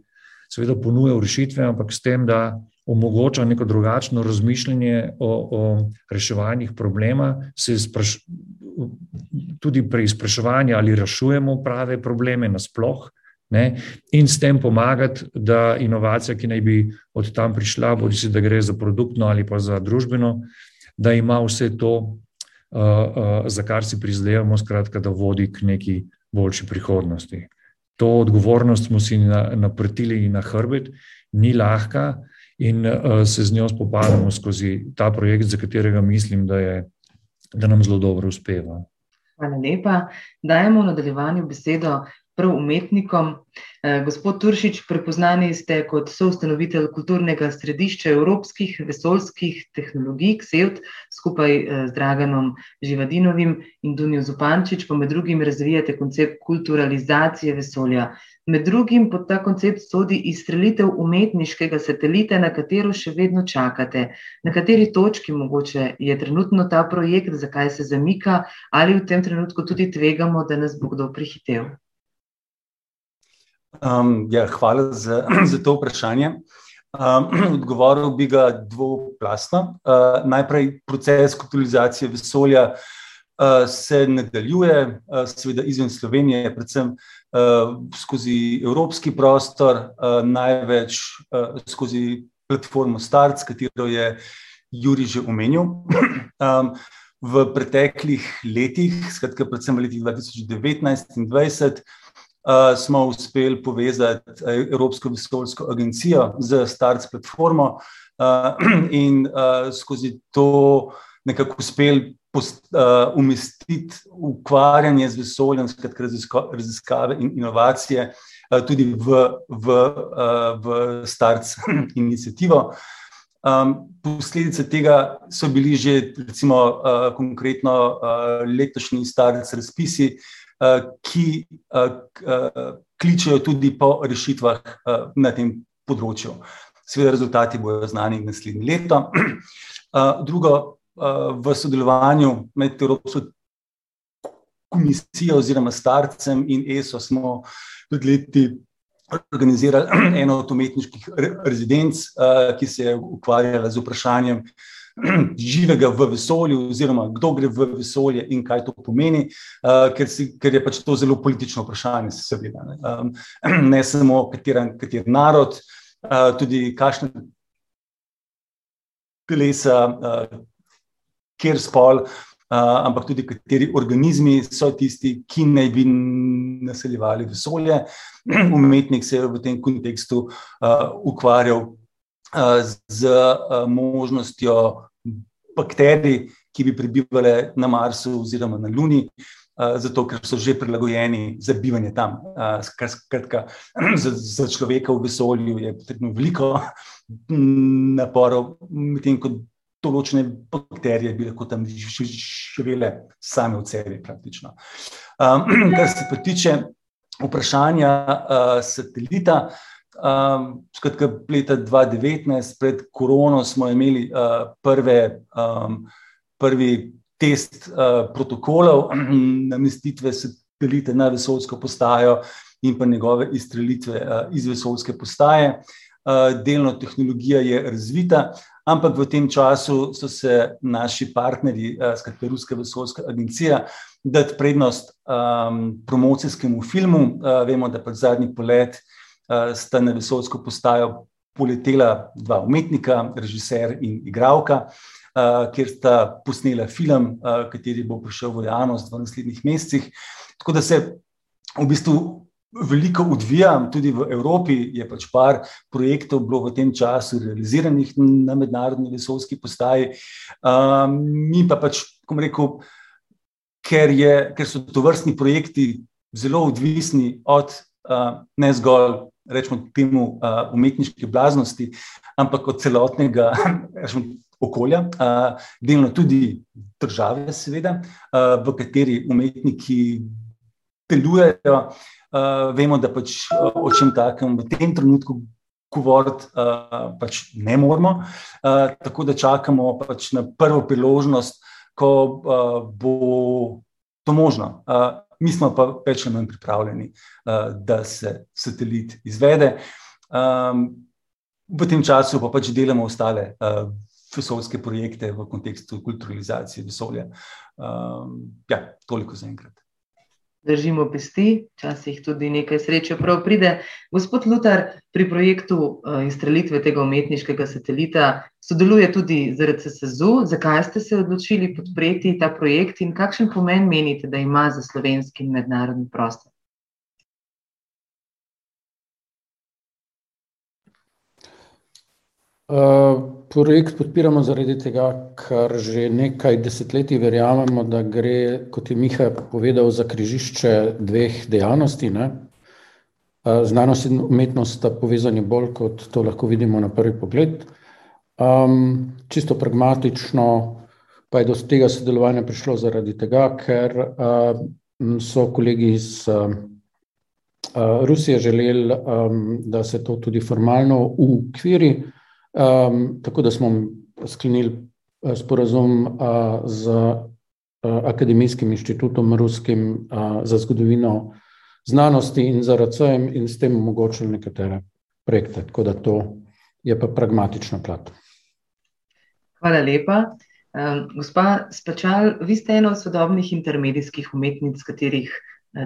seveda ponujal rešitve, ampak s tem, da omogoča neko drugačno razmišljanje o, o reševanjih problema, se tudi pri spraševanju, ali rešujemo prave probleme nasploh, ne, in s tem pomagati, da inovacija, ki naj bi od tam prišla, bodisi da gre za produktno ali pa za družbeno, da ima vse to, za kar si prizadevamo, skratka, da vodi k neki boljši prihodnosti. To odgovornost smo si naprtili na hrbet, ni lahka in se z njo spopadamo skozi ta projekt, za katerega mislim, da je, da nam zelo dobro uspeva. Hvala lepa. Dajemo v nadaljevanju besedo prav umetnikom. Gospod Turšič, prepoznani ste kot soustanovitelj kulturnega središča evropskih vesoljskih tehnologij Ksevt, skupaj z Draganom Živadinovim in Dunijo Zupančič pa med drugim razvijate koncept kulturalizacije vesolja. Med drugim pod ta koncept sodi izstrelitev umetniškega satelita, na katero še vedno čakate. Na kateri točki mogoče je trenutno ta projekt, zakaj se zamika, ali v tem trenutku tudi tvegamo, da nas bo kdo prehitel? ja, hvala za, za to vprašanje. odgovoril bi ga dvoplastno. najprej proces kulturalizacije vesolja se nadaljuje, seveda izven Slovenije, predvsem skozi evropski prostor, največ skozi platformo Start, katero je Jurij že omenil. v preteklih letih, skratka predvsem v letih dva tisoč devetnajst in dvajset, uh, smo uspeli povezati Evropsko vesoljsko agencijo z Starts platformo in skozi to nekako uspeli uh, umestiti ukvarjanje z vesoljem, skratka raziskave in inovacije uh, tudi v, v, uh, v Starts inicijativo. Um, posledice tega so bili že, recimo, uh, konkretno uh, letošnji starci razpisi, uh, ki uh, uh, kličejo tudi po rešitvah uh, na tem področju. Seveda, rezultati bodo znani naslednje leto. Uh, drugo, v sodelovanju med Evropsko komisijo oziroma starcem in ESO smo pred leti organizirali eno od umetniških rezidenc, eh, ki se je ukvarjala z vprašanjem živega v vesolju, oziroma kdo gre v vesolje in kaj to pomeni, eh, ker, si, ker je pač to zelo politično vprašanje, seveda. Ne, ne samo kater, kater narod, eh, tudi kakšne telesa, kjer spol ampak tudi kateri organizmi so tisti, ki naj bi naseljevali vesolje. Umetnik se je v tem kontekstu uh, ukvarjal uh, z uh, možnostjo bakterij, ki bi prebivali na Marsu oziroma na Luni. Zato, ker so že prilagojeni za bivanje tam. Skratka, za, za človeka v vesolju je potrebno veliko naporov, medtem ko določene bakterije bi lahko tam živele same v sebi, praktično. Um, kar se pa tiče vprašanja uh, satelita, um, skratka, leta 2019, pred korono, smo imeli uh, prve, um, prvi test uh, protokolov namestitve satelita na vesoljsko postajo in pa njegove izstrelitve uh, iz vesoljske postaje. Uh, delno tehnologija je razvita, ampak v tem času so se naši partnerji, uh, skratka Ruska vesoljska agencija, dati prednost um, promocijskemu filmu. Uh, vemo, da pač zadnji polet uh, sta na vesoljsko postajo poletela dva umetnika, režiser in igralka, uh, kjer sta posnela film, uh, kateri bo prišel v javnost v naslednjih mesecih. Tako da se v bistvu veliko odvijam, tudi v Evropi je pač par projektov bilo v tem času realiziranih na mednarodni vesoljski postaji. Um, mi pa pač, kom rekel, ker, je, ker so to vrstni projekti zelo odvisni od uh, ne zgolj. Rečemo temu uh, umetniške blaznosti, ampak od celotnega rečemo, okolja, uh, delno tudi države, seveda, uh, v kateri umetniki delujejo. Uh, vemo, da pač uh, o čem takem v tem trenutku govoriti uh, pač ne moramo, uh, tako da čakamo pač na prvo priložnost, ko uh, bo to možno. Uh, mi smo pa več ali manj pripravljeni, uh, da se satelit izvede. Um, v tem času pa pač delamo ostale uh, vesoljske projekte v kontekstu kulturalizacije vesolja. Um, ja, toliko za enkrat držimo pesti, včasih tudi nekaj sreče prav pride. Gospod Lutar, pri projektu uh, izstrelitve tega umetniškega satelita sodeluje tudi z RCSU. Zakaj ste se odločili podpreti ta projekt in kakšen pomen menite, da ima za slovenski in mednarodni prostor? Projekt podpiramo zaradi tega, ker že nekaj desetletij verjamemo, da gre, kot je Miha povedal, za križišče dveh dejavnosti. Ne? Znanost in umetnost sta povezani bolj, kot to lahko vidimo na prvi pogled. Um, čisto pragmatično pa je do tega sodelovanja prišlo zaradi tega, ker uh, so kolegi iz uh, Rusije želeli, um, da se to tudi formalno ukviri. Um, tako da smo sklenili eh, sporazum uh, z uh, Akademijskim inštitutom Ruskim uh, za zgodovino znanosti in za RCM in s tem omogočili nekatere projekte. Tako da to je pa pragmatična plat. Hvala lepa. Um, gospa Spačal, vi ste ena od sodobnih intermedijskih umetnic, katerih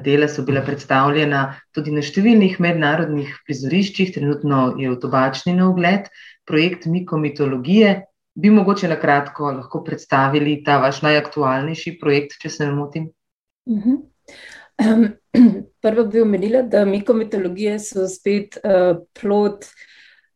dela so bila predstavljena tudi na številnih mednarodnih prizoriščih, trenutno je v tobačni na ogled. Uh, projekt Mikomitologije. Bi mogoče na kratko lahko predstavili ta vaš najaktualnejši projekt, če se ne motim? Uh -huh. um, Prvo bi omenila, da mikomitologije so spet uh, plot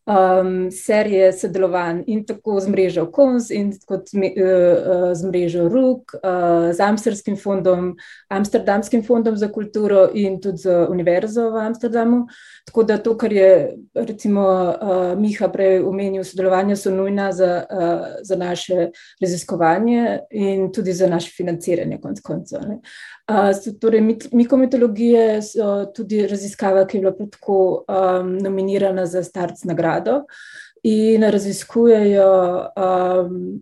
um, serije sodelovanj in tako z mrežo KONS in kot uh, z mrežo RUK, uh, z Amsterdamskim fondom, Amsterdamskim fondom za kulturo in tudi z Univerzo v Amsterdamu. Tako da to, kar je recimo uh, Miha prej omenil, sodelovanja so nujna za, uh, za naše raziskovanje in tudi za naše financiranje konc koncev. Torej, mikometologije so tudi raziskava, ki je bila tako um, nominirana za Starc nagrado in raziskujejo um,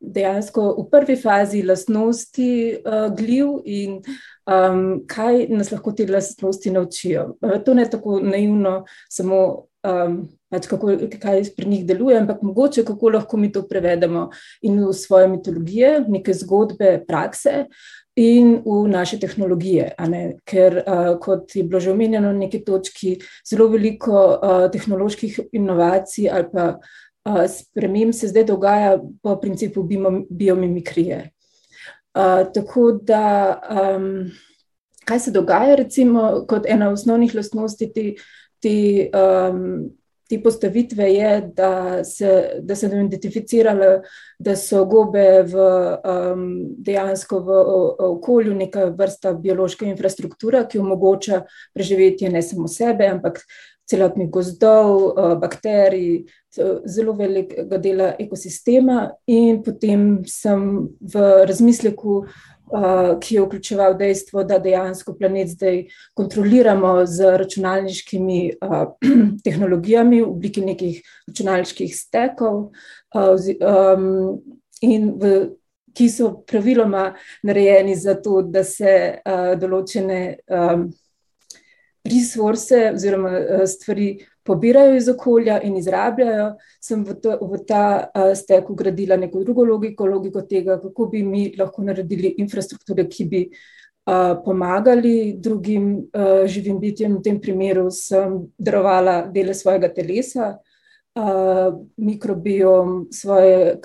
dejansko v prvi fazi lastnosti uh, gliv in um, kaj nas lahko te lastnosti naučijo. To ne tako naivno, samo um, pač kako, kaj pri njih deluje, ampak mogoče kako lahko mi to prevedemo in v svoje mitologije, neke zgodbe, prakse in v naše tehnologije. Ker, uh, kot je bilo že omenjeno na neki točki, zelo veliko uh, tehnoloških inovacij ali pa uh, sprememb se zdaj dogaja po principu biomimikrije. Uh, tako da, um, kaj se dogaja, recimo, kot ena osnovnih lastnosti te, te um, te postavitve je, da se, da se nam identificiralo, da so gobe v, um, dejansko v okolju neka vrsta biološka infrastruktura, ki omogoča preživetje ne samo sebe, ampak celotnih gozdov, uh, bakterij, zelo velikega dela ekosistema. In potem sem v razmisleku ki je vključeval dejstvo, da dejansko planet zdaj kontroliramo z računalniškimi tehnologijami v obliki nekih računalniških stekov, in v, ki so praviloma narejeni za to, da se določene resurse oziroma stvari pobirajo iz okolja in izrabljajo, sem v, to, v ta uh, stek ugradila neko drugo logiko, logiko tega, kako bi mi lahko naredili infrastrukture, ki bi uh, pomagali drugim uh, živim bitjem. V tem primeru sem darovala dele svojega telesa, uh, mikrobiom, svoje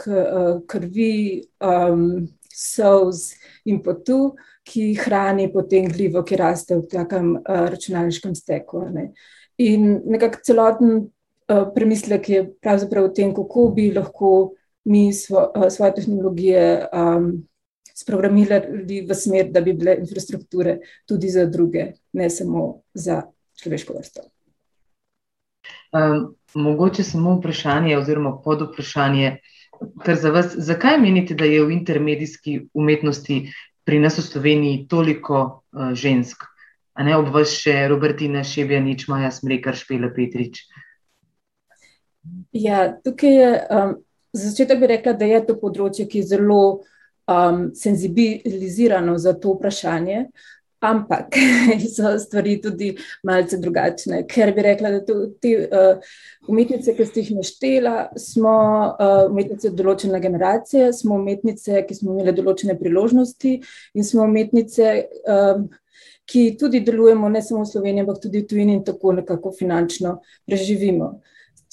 krvi, um, solz in potu. Ki hrani potem glivo, ki raste v takem uh, računalniškem steku. Ne. In nekako celoten uh, premislek je pravzaprav v tem, kako bi lahko mi svo, uh, svoje tehnologije um, sprogramirali v smer, da bi bile infrastrukture tudi za druge, ne samo za človeško vrsto. Um, mogoče samo vprašanje, oziroma pod vprašanje, kar za vas, zakaj menite, da je v intermedijski umetnosti pri nas v Sloveniji toliko uh, žensk? a ne ob vas še Robertina Šebjanič, Maja Smrekar, Špela Petrič. Ja, tukaj je, um, za začetek bi rekla, da je to področje, ki je zelo um, senzibilizirano za to vprašanje, ampak so stvari tudi malce drugačne, ker bi rekla, da to, te uh, umetnice, ki ste jih naštela, smo uh, umetnice določene generacije, smo umetnice, ki smo imeli določene priložnosti in smo umetnice, um, ki tudi delujemo ne samo v Sloveniji, ampak tudi v tujini in tako nekako finančno preživimo.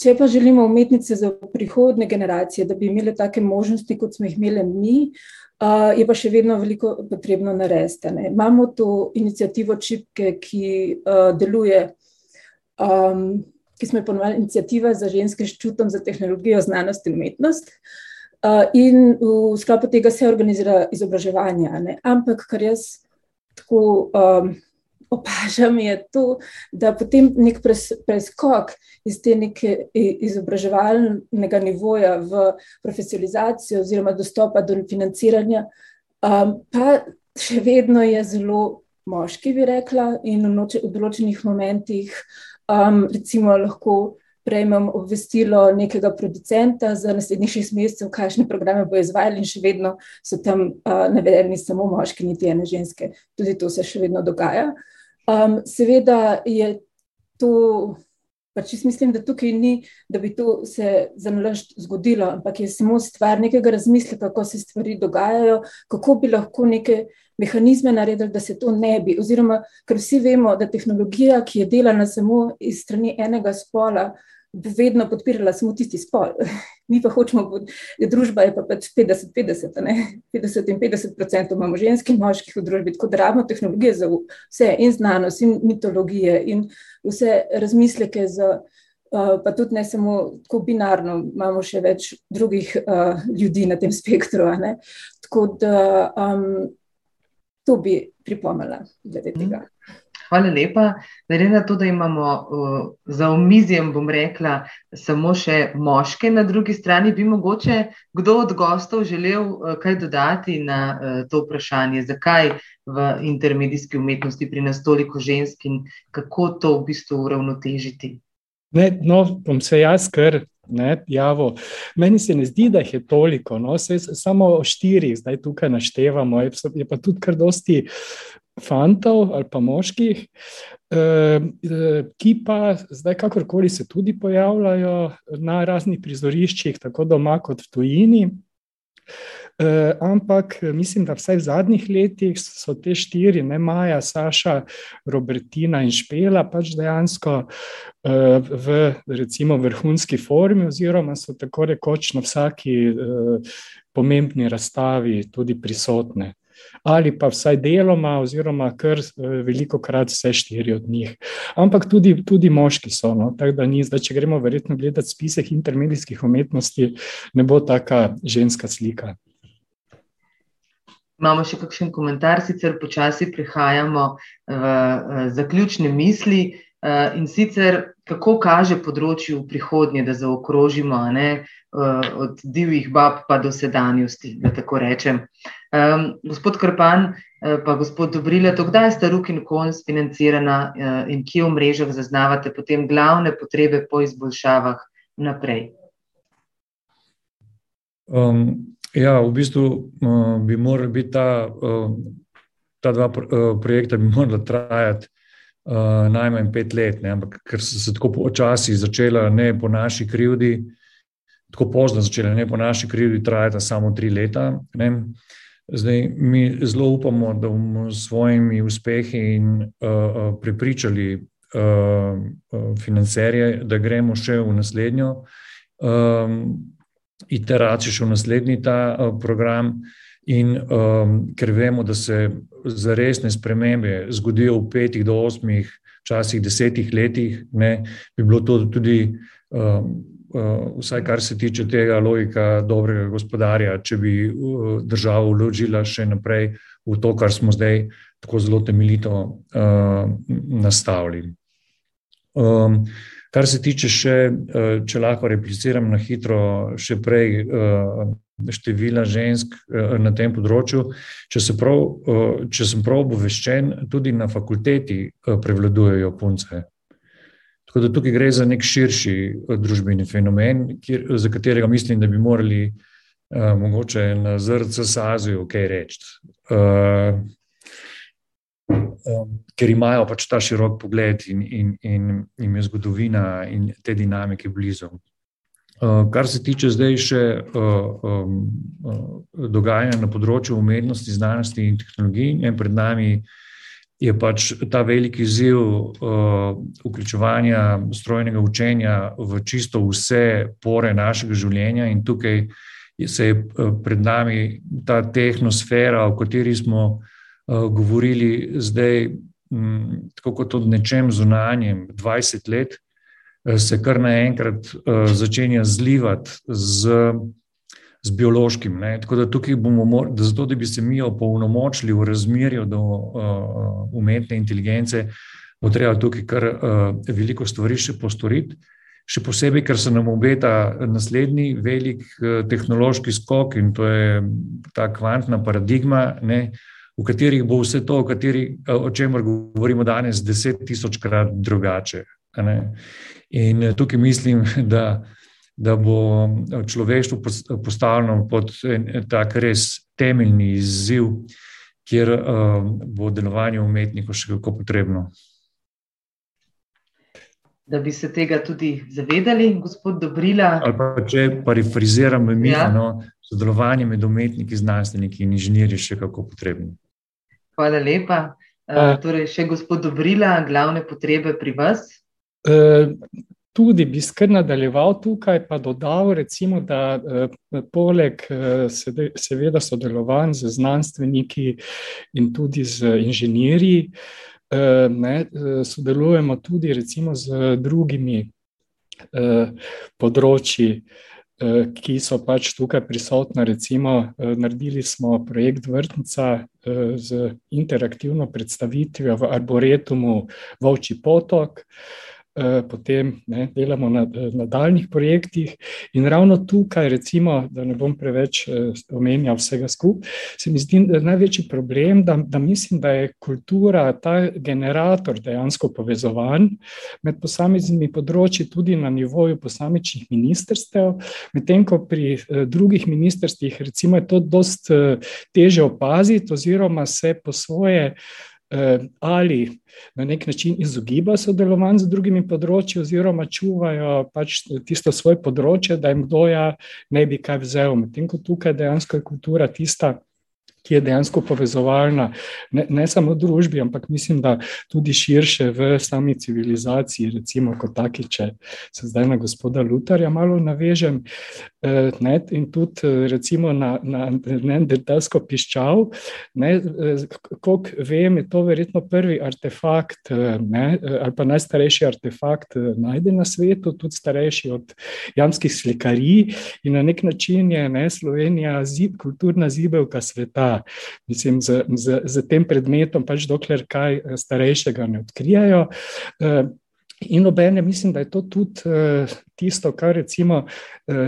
Če pa želimo umetnice za prihodne generacije, da bi imeli take možnosti, kot smo jih imeli mi, je pa še vedno veliko potrebno narediti. Imamo to inicijativo Čipke, ki deluje, ki smo jo ponovili, inicijativa za ženske s čutom za tehnologijo, znanost in umetnost. In v sklopu tega se organizira izobraževanje. Ampak, kar jaz tako um, opažam, je to, da potem nek pres, preskok iz te neke izobraževalnega nivoja v profesionalizacijo oziroma dostopa do financiranja, um, pa še vedno je zelo moški, bi rekla, in v, noče, v določenih momentih um, recimo lahko prejmem obvestilo nekega producenta za naslednjih šest mesecev, kakšne programe bo izvajal, in še vedno so tam uh, navedeni samo moški, niti ene ženske. Tudi to se še vedno dogaja. Um, seveda je to. Pač jaz mislim, da tukaj ni, da bi to se za nalašč zgodilo, ampak je samo stvar nekega razmisleka, kako se stvari dogajajo, kako bi lahko neke mehanizme naredili, da se to ne bi. Oziroma, ker vsi vemo, da tehnologija, ki je delana samo iz strani enega spola, vedno podpirala samo tisti spol. Mi pa hočemo, družba je pa pač 50-50, 50 in 50 odstotkov imamo ženskih in moških v družbi, tako da rabimo tehnologije za vse, in znanost, in mitologije, in vse razmisleke za. Uh, pa tudi ne samo tako binarno, imamo še več drugih uh, ljudi na tem spektru. Tako da um, to bi pripomnila glede tega. Mm. Hvala lepa. Glede na to, da imamo uh, za omizjem, bom rekla, samo še moške na drugi strani, bi mogoče kdo od gostov želel uh, kaj dodati na uh, to vprašanje, zakaj v intermedijski umetnosti pri nas toliko žensk in kako to v bistvu uravnotežiti. Ne, no, bom se jaz kar ne, javil. Meni se ne zdi, da jih je toliko, no, se, samo štiri, zdaj tukaj naštevamo, je, je pa tudi kar dosti fantov ali pa moških, eh, eh, ki pa zdaj, kakorkoli se tudi pojavljajo na raznih prizoriščih, tako doma kot v tujini. Uh, ampak mislim, da vsaj v zadnjih letih so te štiri, ne Maja, Saša, Robertina in Špela, pač dejansko v recimo, vrhunski formi, oziroma so tako rekoč na vsaki pomembni razstavi tudi prisotne ali pa vsaj deloma, oziroma kar eh, veliko krat vse štiri od njih. Ampak tudi, tudi moški so. No? Tako da ni, zdaj, če gremo verjetno gledati spisek intermedijskih umetnosti, ne bo taka ženska slika. Imamo še kakšen komentar, sicer počasi prihajamo v zaključne misli. Eh, in sicer, kako kaže področju v prihodnje, da zaokrožimo ne, eh, od divjih bab pa do sedanjosti, da tako rečem. Um, gospod Krpan, eh, pa gospod Dobrila, to kdaj sta Ruk in Kons financirana in kje v mrežah zaznavate potem glavne potrebe po izboljšavah naprej? Um, ja, v bistvu uh, bi morali biti ta, uh, ta dva uh, projekta, bi morala trajati uh, najmanj pet let, ne? ampak ker so se tako počasi začela, ne po naši krivdi, tako pozno začela, ne po naši krivdi, trajata samo tri leta. Ne? Zdaj, mi zelo upamo, da bomo s svojimi uspehi in uh, prepričali uh, financerje, da gremo še v naslednjo um, iteracijo, še v naslednji ta uh, program. In um, ker vemo, da se za resne spremembe zgodijo v petih do osmih, včasih desetih letih, ne, bi bilo to tudi, um, vsaj kar se tiče tega logika dobrega gospodarja, če bi uh, država vložila še naprej v to, kar smo zdaj tako zelo temeljito uh, nastavili. Um, kar se tiče še, uh, če lahko repliciram na hitro, še prej. Uh, števila žensk eh, na tem področju. Če, se prav, eh, če sem prav obveščen, tudi na fakulteti eh, prevladujejo punce. Tako da tukaj gre za nek širši družbeni fenomen, kjer, za katerega mislim, da bi morali uh, mogoče na ZRC SAZU kaj reči. Uh, um, ker imajo pač ta širok pogled in, in, in, in je zgodovina in te dinamike blizu. Eh, kar se tiče zdaj še uh, um, uh, dogajanja na področju umetnosti, znanosti in tehnologij, pred nami je pač ta veliki izziv uh, vključevanja strojnega učenja v čisto vse pore našega življenja, in tukaj se je pred nami ta tehnosfera, o kateri smo uh, govorili zdaj, um, tako kot o nečem zunanjem, 20 let. Eh, se kar naenkrat uh, začenja zlivati z, z biološkim. Ne? Tako da tukaj bomo, da zato, da bi se mi opolnomočili v razmerju do uh, umetne inteligence, bo treba tukaj kar uh, veliko stvari še postoriti. Še posebej, ker se nam obeta naslednji velik uh, tehnološki skok in to je ta kvantna paradigma, ne, v katerih bo vse to, o, kateri, o čemer govorimo danes, deset tisočkrat drugače. In tukaj mislim, da, da bo človeštvo postavljeno pod tak res temeljni izziv, kjer uh, bo delovanje umetnikov še kako potrebno. Da bi se tega tudi zavedali, gospod Dobrila. Pa, če parafraziram, mislim, ja. no, sodelovanje med umetniki, znanstveniki in inženirji je še kako potrebno. Hvala lepa. Uh, torej, še gospod Dobrila, glavne potrebe pri vas. Eh, tudi bi skr nadaljeval tukaj, pa dodal, recimo, da poleg seveda sodelovanj z znanstveniki in tudi z inženirji, ne, sodelujemo tudi recimo z drugimi področji, ki so pač tukaj prisotna. Recimo, naredili smo projekt Vrtnica z interaktivno predstavitvijo v Arboretumu Vovči potok. Eh, potem ne, delamo na nadaljnih projektih. In ravno tukaj, recimo, da ne bom preveč eh, omenjal vsega skupaj, se mi zdi največji problem, da, da mislim, da je kultura ta generator dejansko povezovanj med posameznimi področji, tudi na nivoju posamičnih ministrstev, medtem ko pri eh, drugih ministrstvih, recimo, je to dost teže opaziti, oziroma se po svoje. Ali na nek način izogibajo sodelovanju z drugimi področji, oziroma čuvajo pač tisto svoje področje, da jim kdo ja ne bi kaj vzel. Medtem ko tukaj dejansko je kultura tista, ki je dejansko povezovalna, ne, ne samo družbi, ampak mislim, da tudi širše v sami civilizaciji, recimo kot taki, če se zdaj na gospoda Lutarja malo navežem. Eh, ne, in tudi recimo na, na neandertalsko piščal, ne, eh, koliko vem, je to verjetno prvi artefakt eh, ne, ali pa najstarejši artefakt najden na svetu, tudi starejši od jamskih slikarij in na nek način je ne, Slovenija zib, kulturna zibelka sveta. Mislim, z, z, z tem predmetom, pač dokler kaj eh, starejšega ne odkrijajo. Eh, in obene, mislim, da je to tudi uh, tisto, kar recimo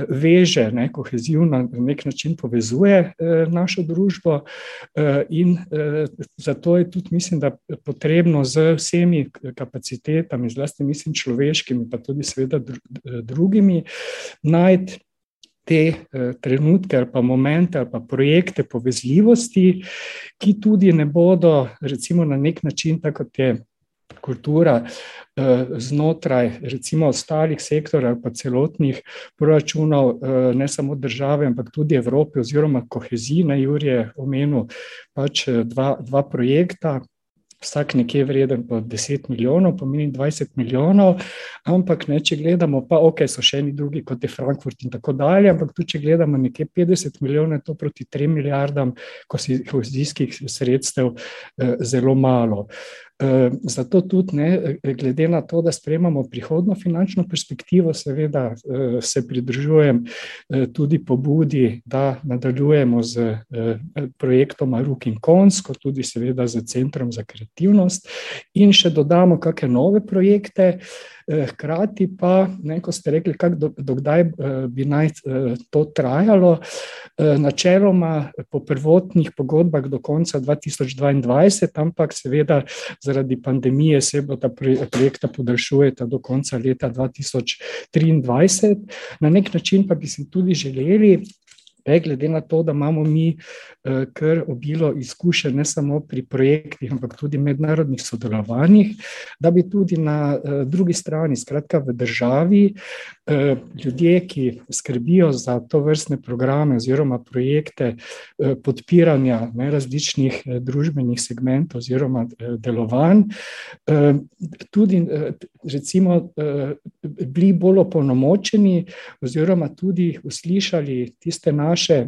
veže, ne, kohezivno na nek način povezuje našo družbo. In zato je tudi, mislim, da potrebno z vsemi kapacitetami, zlasti mislim človeškimi, pa tudi seveda dru, drugimi, najti te eh, trenutke ali pa momente ali pa projekte povezljivosti, ki tudi ne bodo, recimo, na nek način, tako kot je kultura eh, znotraj, recimo, ostalih sektorjev ali pa celotnih proračunov, eh, ne samo države, ampak tudi Evrope oziroma kohezijne, Jurje omenil pač dva, dva projekta vsak nekje vreden po 10 milijonov, pomeni 20 milijonov, ampak ne, če gledamo, pa ok, so še eni drugi, kot je Frankfurt in tako dalje, ampak tu, če gledamo nekje 50 milijonov, je to proti 3 milijardam kohezijskih sredstev eh, zelo malo. Ehm, zato tudi, ne, glede na to, da sprejemamo prihodno finančno perspektivo, seveda eh, se pridružujem eh, tudi pobudi, da nadaljujemo z eh, projektom Aruk in Kons, kot tudi seveda z Centrom za kreativnost in še dodamo kakšne nove projekte. Eh, hkrati pa, ne, ko ste rekli, dokdaj do eh, bi naj eh, to trajalo, načeloma po prvotnih pogodbah do konca 2022, ampak seveda zaradi pandemije se bo ta projekta podaljšujeta do konca leta 2023. Na nek način pa bi si tudi želeli, Ne, glede na to, da imamo mi eh, kar obilo izkušenj, ne samo pri projektih, ampak tudi mednarodnih sodelovanjih, da bi tudi na eh, drugi strani, skratka v državi, eh, ljudje, ki skrbijo za to vrstne programe oziroma projekte podpiranja ne, različnih družbenih segmentov oziroma delovanj, tudi recimo bili bolj opolnomočeni oziroma tudi uslišali tiste naše naše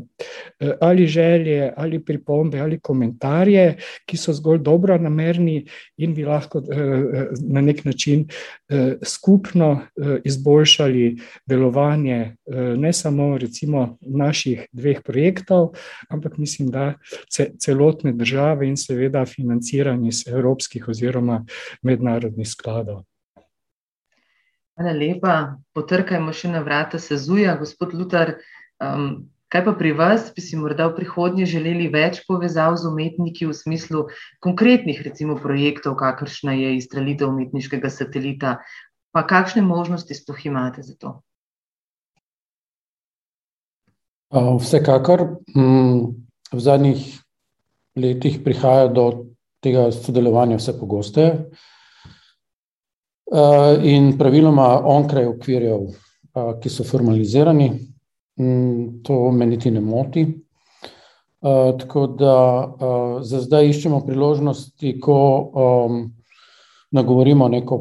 eh, ali želje, ali pripombe, ali komentarje, ki so zgolj dobro namerni in bi lahko eh, eh, na nek način skupno izboljšali delovanje ne samo recimo naših dveh projektov, ampak mislim, da celotne države in seveda financiranje iz evropskih oziroma mednarodnih skladov. Hvala lepa. Potrkajmo še na vrata Sezuja, gospod Lutar. Um, Kaj pa pri vas, bi si morda v prihodnje želeli več povezav z umetniki v smislu konkretnih, recimo, projektov, kakršna je izstrelitev umetniškega satelita, pa kakšne možnosti sploh imate za to? Vsekakor mm, v zadnjih letih prihaja do tega sodelovanja vse pogosteje in praviloma onkraj okvirjev, ki so formalizirani. Mm, to me niti ne moti. Uh, tako da uh, za zdaj iščemo priložnosti, ko um, nagovorimo neko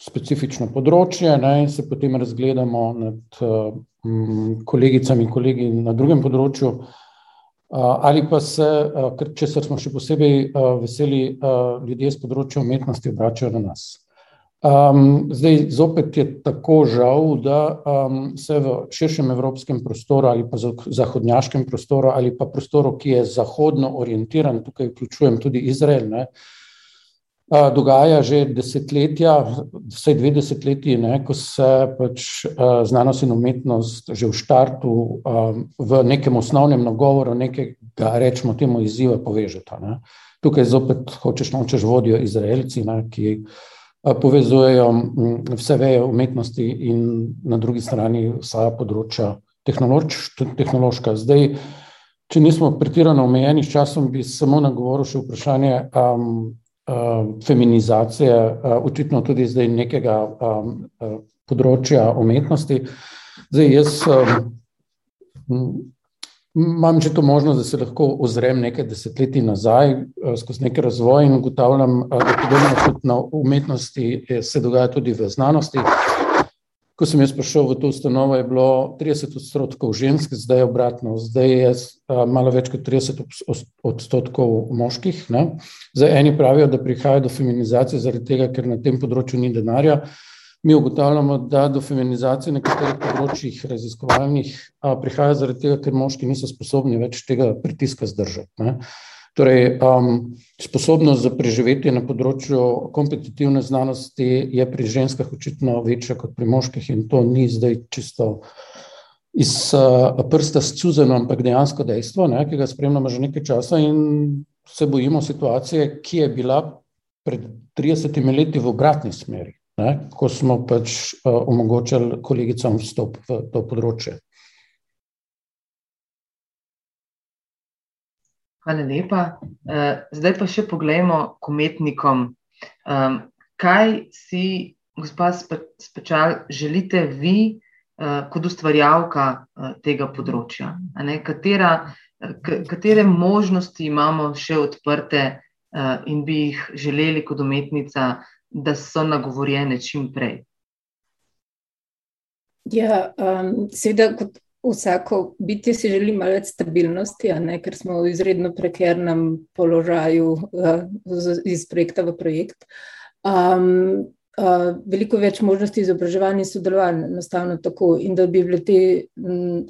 specifično področje ne, in se potem razgledamo nad um, kolegicami in kolegi na drugem področju. Uh, ali pa se, uh, če smo še posebej uh, veseli, uh, ljudje z področja umetnosti obračajo na nas. Um, zdaj, zopet je tako žal, da um, se v širšem evropskem prostoru ali pa zahodnjaškem prostoru ali pa prostoru, ki je zahodno orientiran, tukaj vključujem tudi Izrael, ne, uh, dogaja že desetletja, vsaj dve desetletji, ne, ko se pač znanost in umetnost že v štartu v nekem osnovnem nagovoru nekega, rečemo temu, izziva povežeta. Ne. Tukaj zopet hočeš nočeš vodijo Izraelci, ne, ki povezujejo vse veje umetnosti in na drugi strani vsa področja tehnoloč, tehnološka. Zdaj, če nismo pretirano omejeni s časom, bi samo nagovoril še vprašanje, um, uh, feminizacije, uh, očitno tudi zdaj nekega um, uh, področja umetnosti. Zdaj, jaz um, imam že to možnost, da se lahko ozrem nekaj desetletij nazaj uh, skozi neki razvoj in ugotavljam, uh, da podobno kot na umetnosti se dogaja tudi v znanosti. Ko sem jaz prišel v to ustanovo, je bilo 30 odstotkov žensk, zdaj je obratno, zdaj je malo več kot 30 odstotkov moških. Ne? Zdaj eni pravijo, da prihaja do feminizacije zaradi tega, ker na tem področju ni denarja. Mi ugotavljamo, da do feminizacije nekaterih področjih raziskovalnih prihaja zaradi tega, ker moški niso sposobni več tega pritiska zdržati. Ne? Torej, um, sposobnost za preživetje na področju kompetitivne znanosti je pri ženskah očitno večja kot pri moških, in to ni zdaj čisto iz uh, prsta scuzeno, ampak dejansko dejstvo, ne, ki ga spremljamo že nekaj časa, in se bojimo situacije, ki je bila pred 30 leti v obratni smeri, ne, ko smo pač uh, omogočali kolegicam vstop v to področje. Hvala lepa. Eh, zdaj pa še pogledajmo k umetnikom. Kaj si, gospa Spečal, želite vi eh, kot ustvarjalka eh, tega področja? Katera, katere možnosti imamo še odprte in bi jih želeli kot umetnica, da so nagovorjene čim prej? Ja, um, seveda, kot Vsako bitje si želi malo več stabilnosti, ne, ker smo v izredno prekernem položaju uh, iz projekta v projekt. Um, uh, veliko več možnosti izobraževanja in sodelovanja, enostavno tako, in da bi bile te um,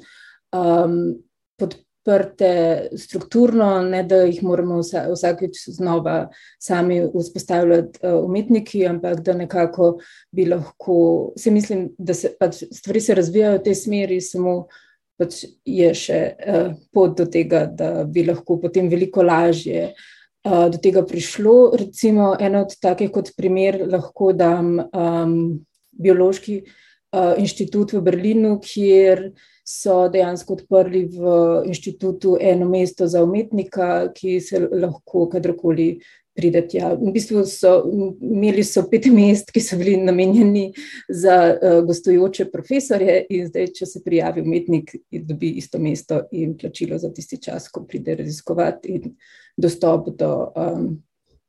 podprte strukturno, ne da jih moramo vsa, vsakeč znova sami vzpostavljati uh, umetniki, ampak da nekako bi lahko, se mislim, da se pač stvari se razvijajo v tej smeri, samo pač je še uh, pot do tega, da bi lahko potem veliko lažje uh, do tega prišlo. Recimo, eno od takih kot primer lahko dam um, biološki uh, inštitut v Berlinu, kjer so dejansko odprli v inštitutu eno mesto za umetnika, ki se lahko kadarkoli prideti. Ja. V bistvu so imeli so pet mest, ki so bili namenjeni za uh, gostujoče profesorje, in zdaj, če se prijavi umetnik, dobi isto mesto in plačilo za tisti čas, ko pride raziskovati, in dostop do um,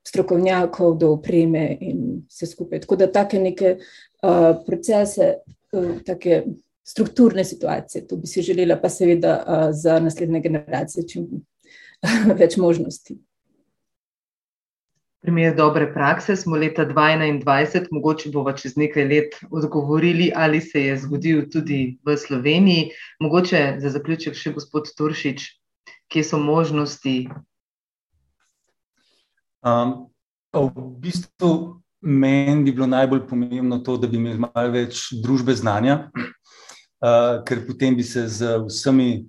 strokovnjakov, do opreme in vse skupaj. Tako da take neke uh, procese, uh, take. Strukturne situacije, to bi si želela, pa seveda uh, za naslednje generacije, čim več možnosti primer dobre prakse. Smo leta 2021, mogoče bomo čez nekaj let odgovorili, ali se je zgodil tudi v Sloveniji. Mogoče za zaključek še gospod Turšič, kje so možnosti? Um, v bistvu meni bi bilo najbolj pomembno to, da bi imeli malo več družbe znanja, uh, ker potem bi se z vsemi.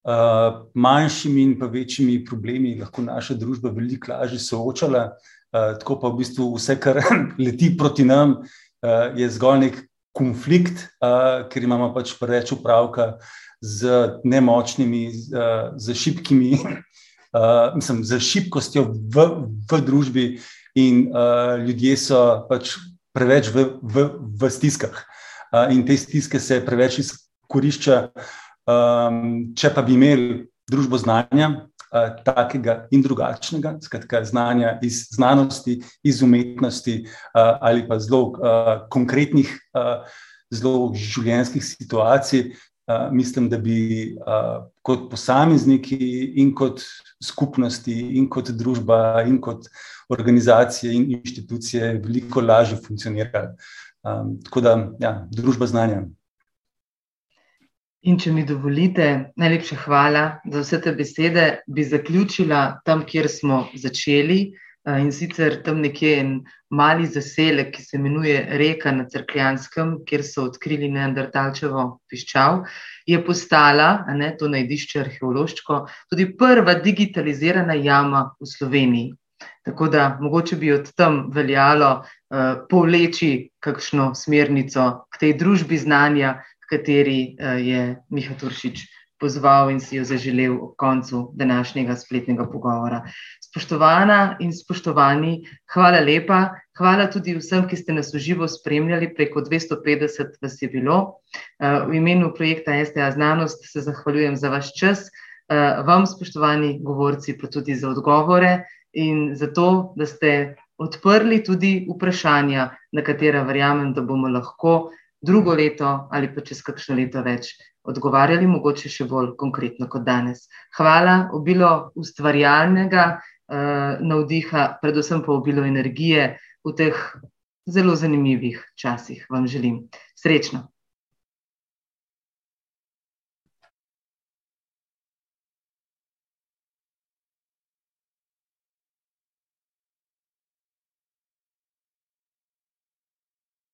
Uh, manjšimi in pa večjimi problemi lahko naša družba veliko lažje soočala, uh, tako pa v bistvu vse, kar leti proti nam, uh, je zgolj nek konflikt, uh, ker imamo pač preveč upravka z nemočnimi, uh, z šibkimi, uh, mislim, z šibkostjo v, v družbi, in uh, ljudje so pač preveč v, v, v stiskah. In te stiske se preveč izkoriščajo. Um, če pa bi imeli družbo znanja, uh, takega in drugačnega, skratka, znanja iz znanosti, iz umetnosti uh, ali pa zelo uh, konkretnih, uh, zelo življenjskih situacij. Uh, mislim, da bi uh, kot posamezniki in kot skupnosti, in kot družba, in kot organizacije in inštitucije veliko lažje funkcionirali. Um, tako da, ja, družba znanja. In če mi dovolite, najlepša hvala za vse te besede. Bi zaključila tam, kjer smo začeli eh, in sicer tam nekje en mali zaselek, ki se imenuje Reka na Crkljanskem, kjer so odkrili Neandertalčevo piščal, je postala, ne to najdišče arheološko, tudi prva digitalizirana jama v Sloveniji. Tako da mogoče bi od tam veljalo povleči kakšno smernico k tej družbi znanja, kateri uh, je Miha Turšič pozval in si jo zaželel ob koncu današnjega spletnega pogovora. Spoštovana in spoštovani, hvala lepa. Hvala tudi vsem, ki ste nas uživo spremljali, preko 250 vas je bilo. Uh, v imenu projekta STA Znanost se zahvaljujem za vaš čas, vam, spoštovani govorci, pa tudi za odgovore in za to, da ste odprli tudi vprašanja, na katera verjamem, da bomo lahko drugo leto ali pa čez kakšno leto več odgovarjali, mogoče še bolj konkretno kot danes. Hvala, obilo ustvarjalnega uh, navdiha, predvsem pa obilo energije v teh zelo zanimivih časih. Vam želim srečno.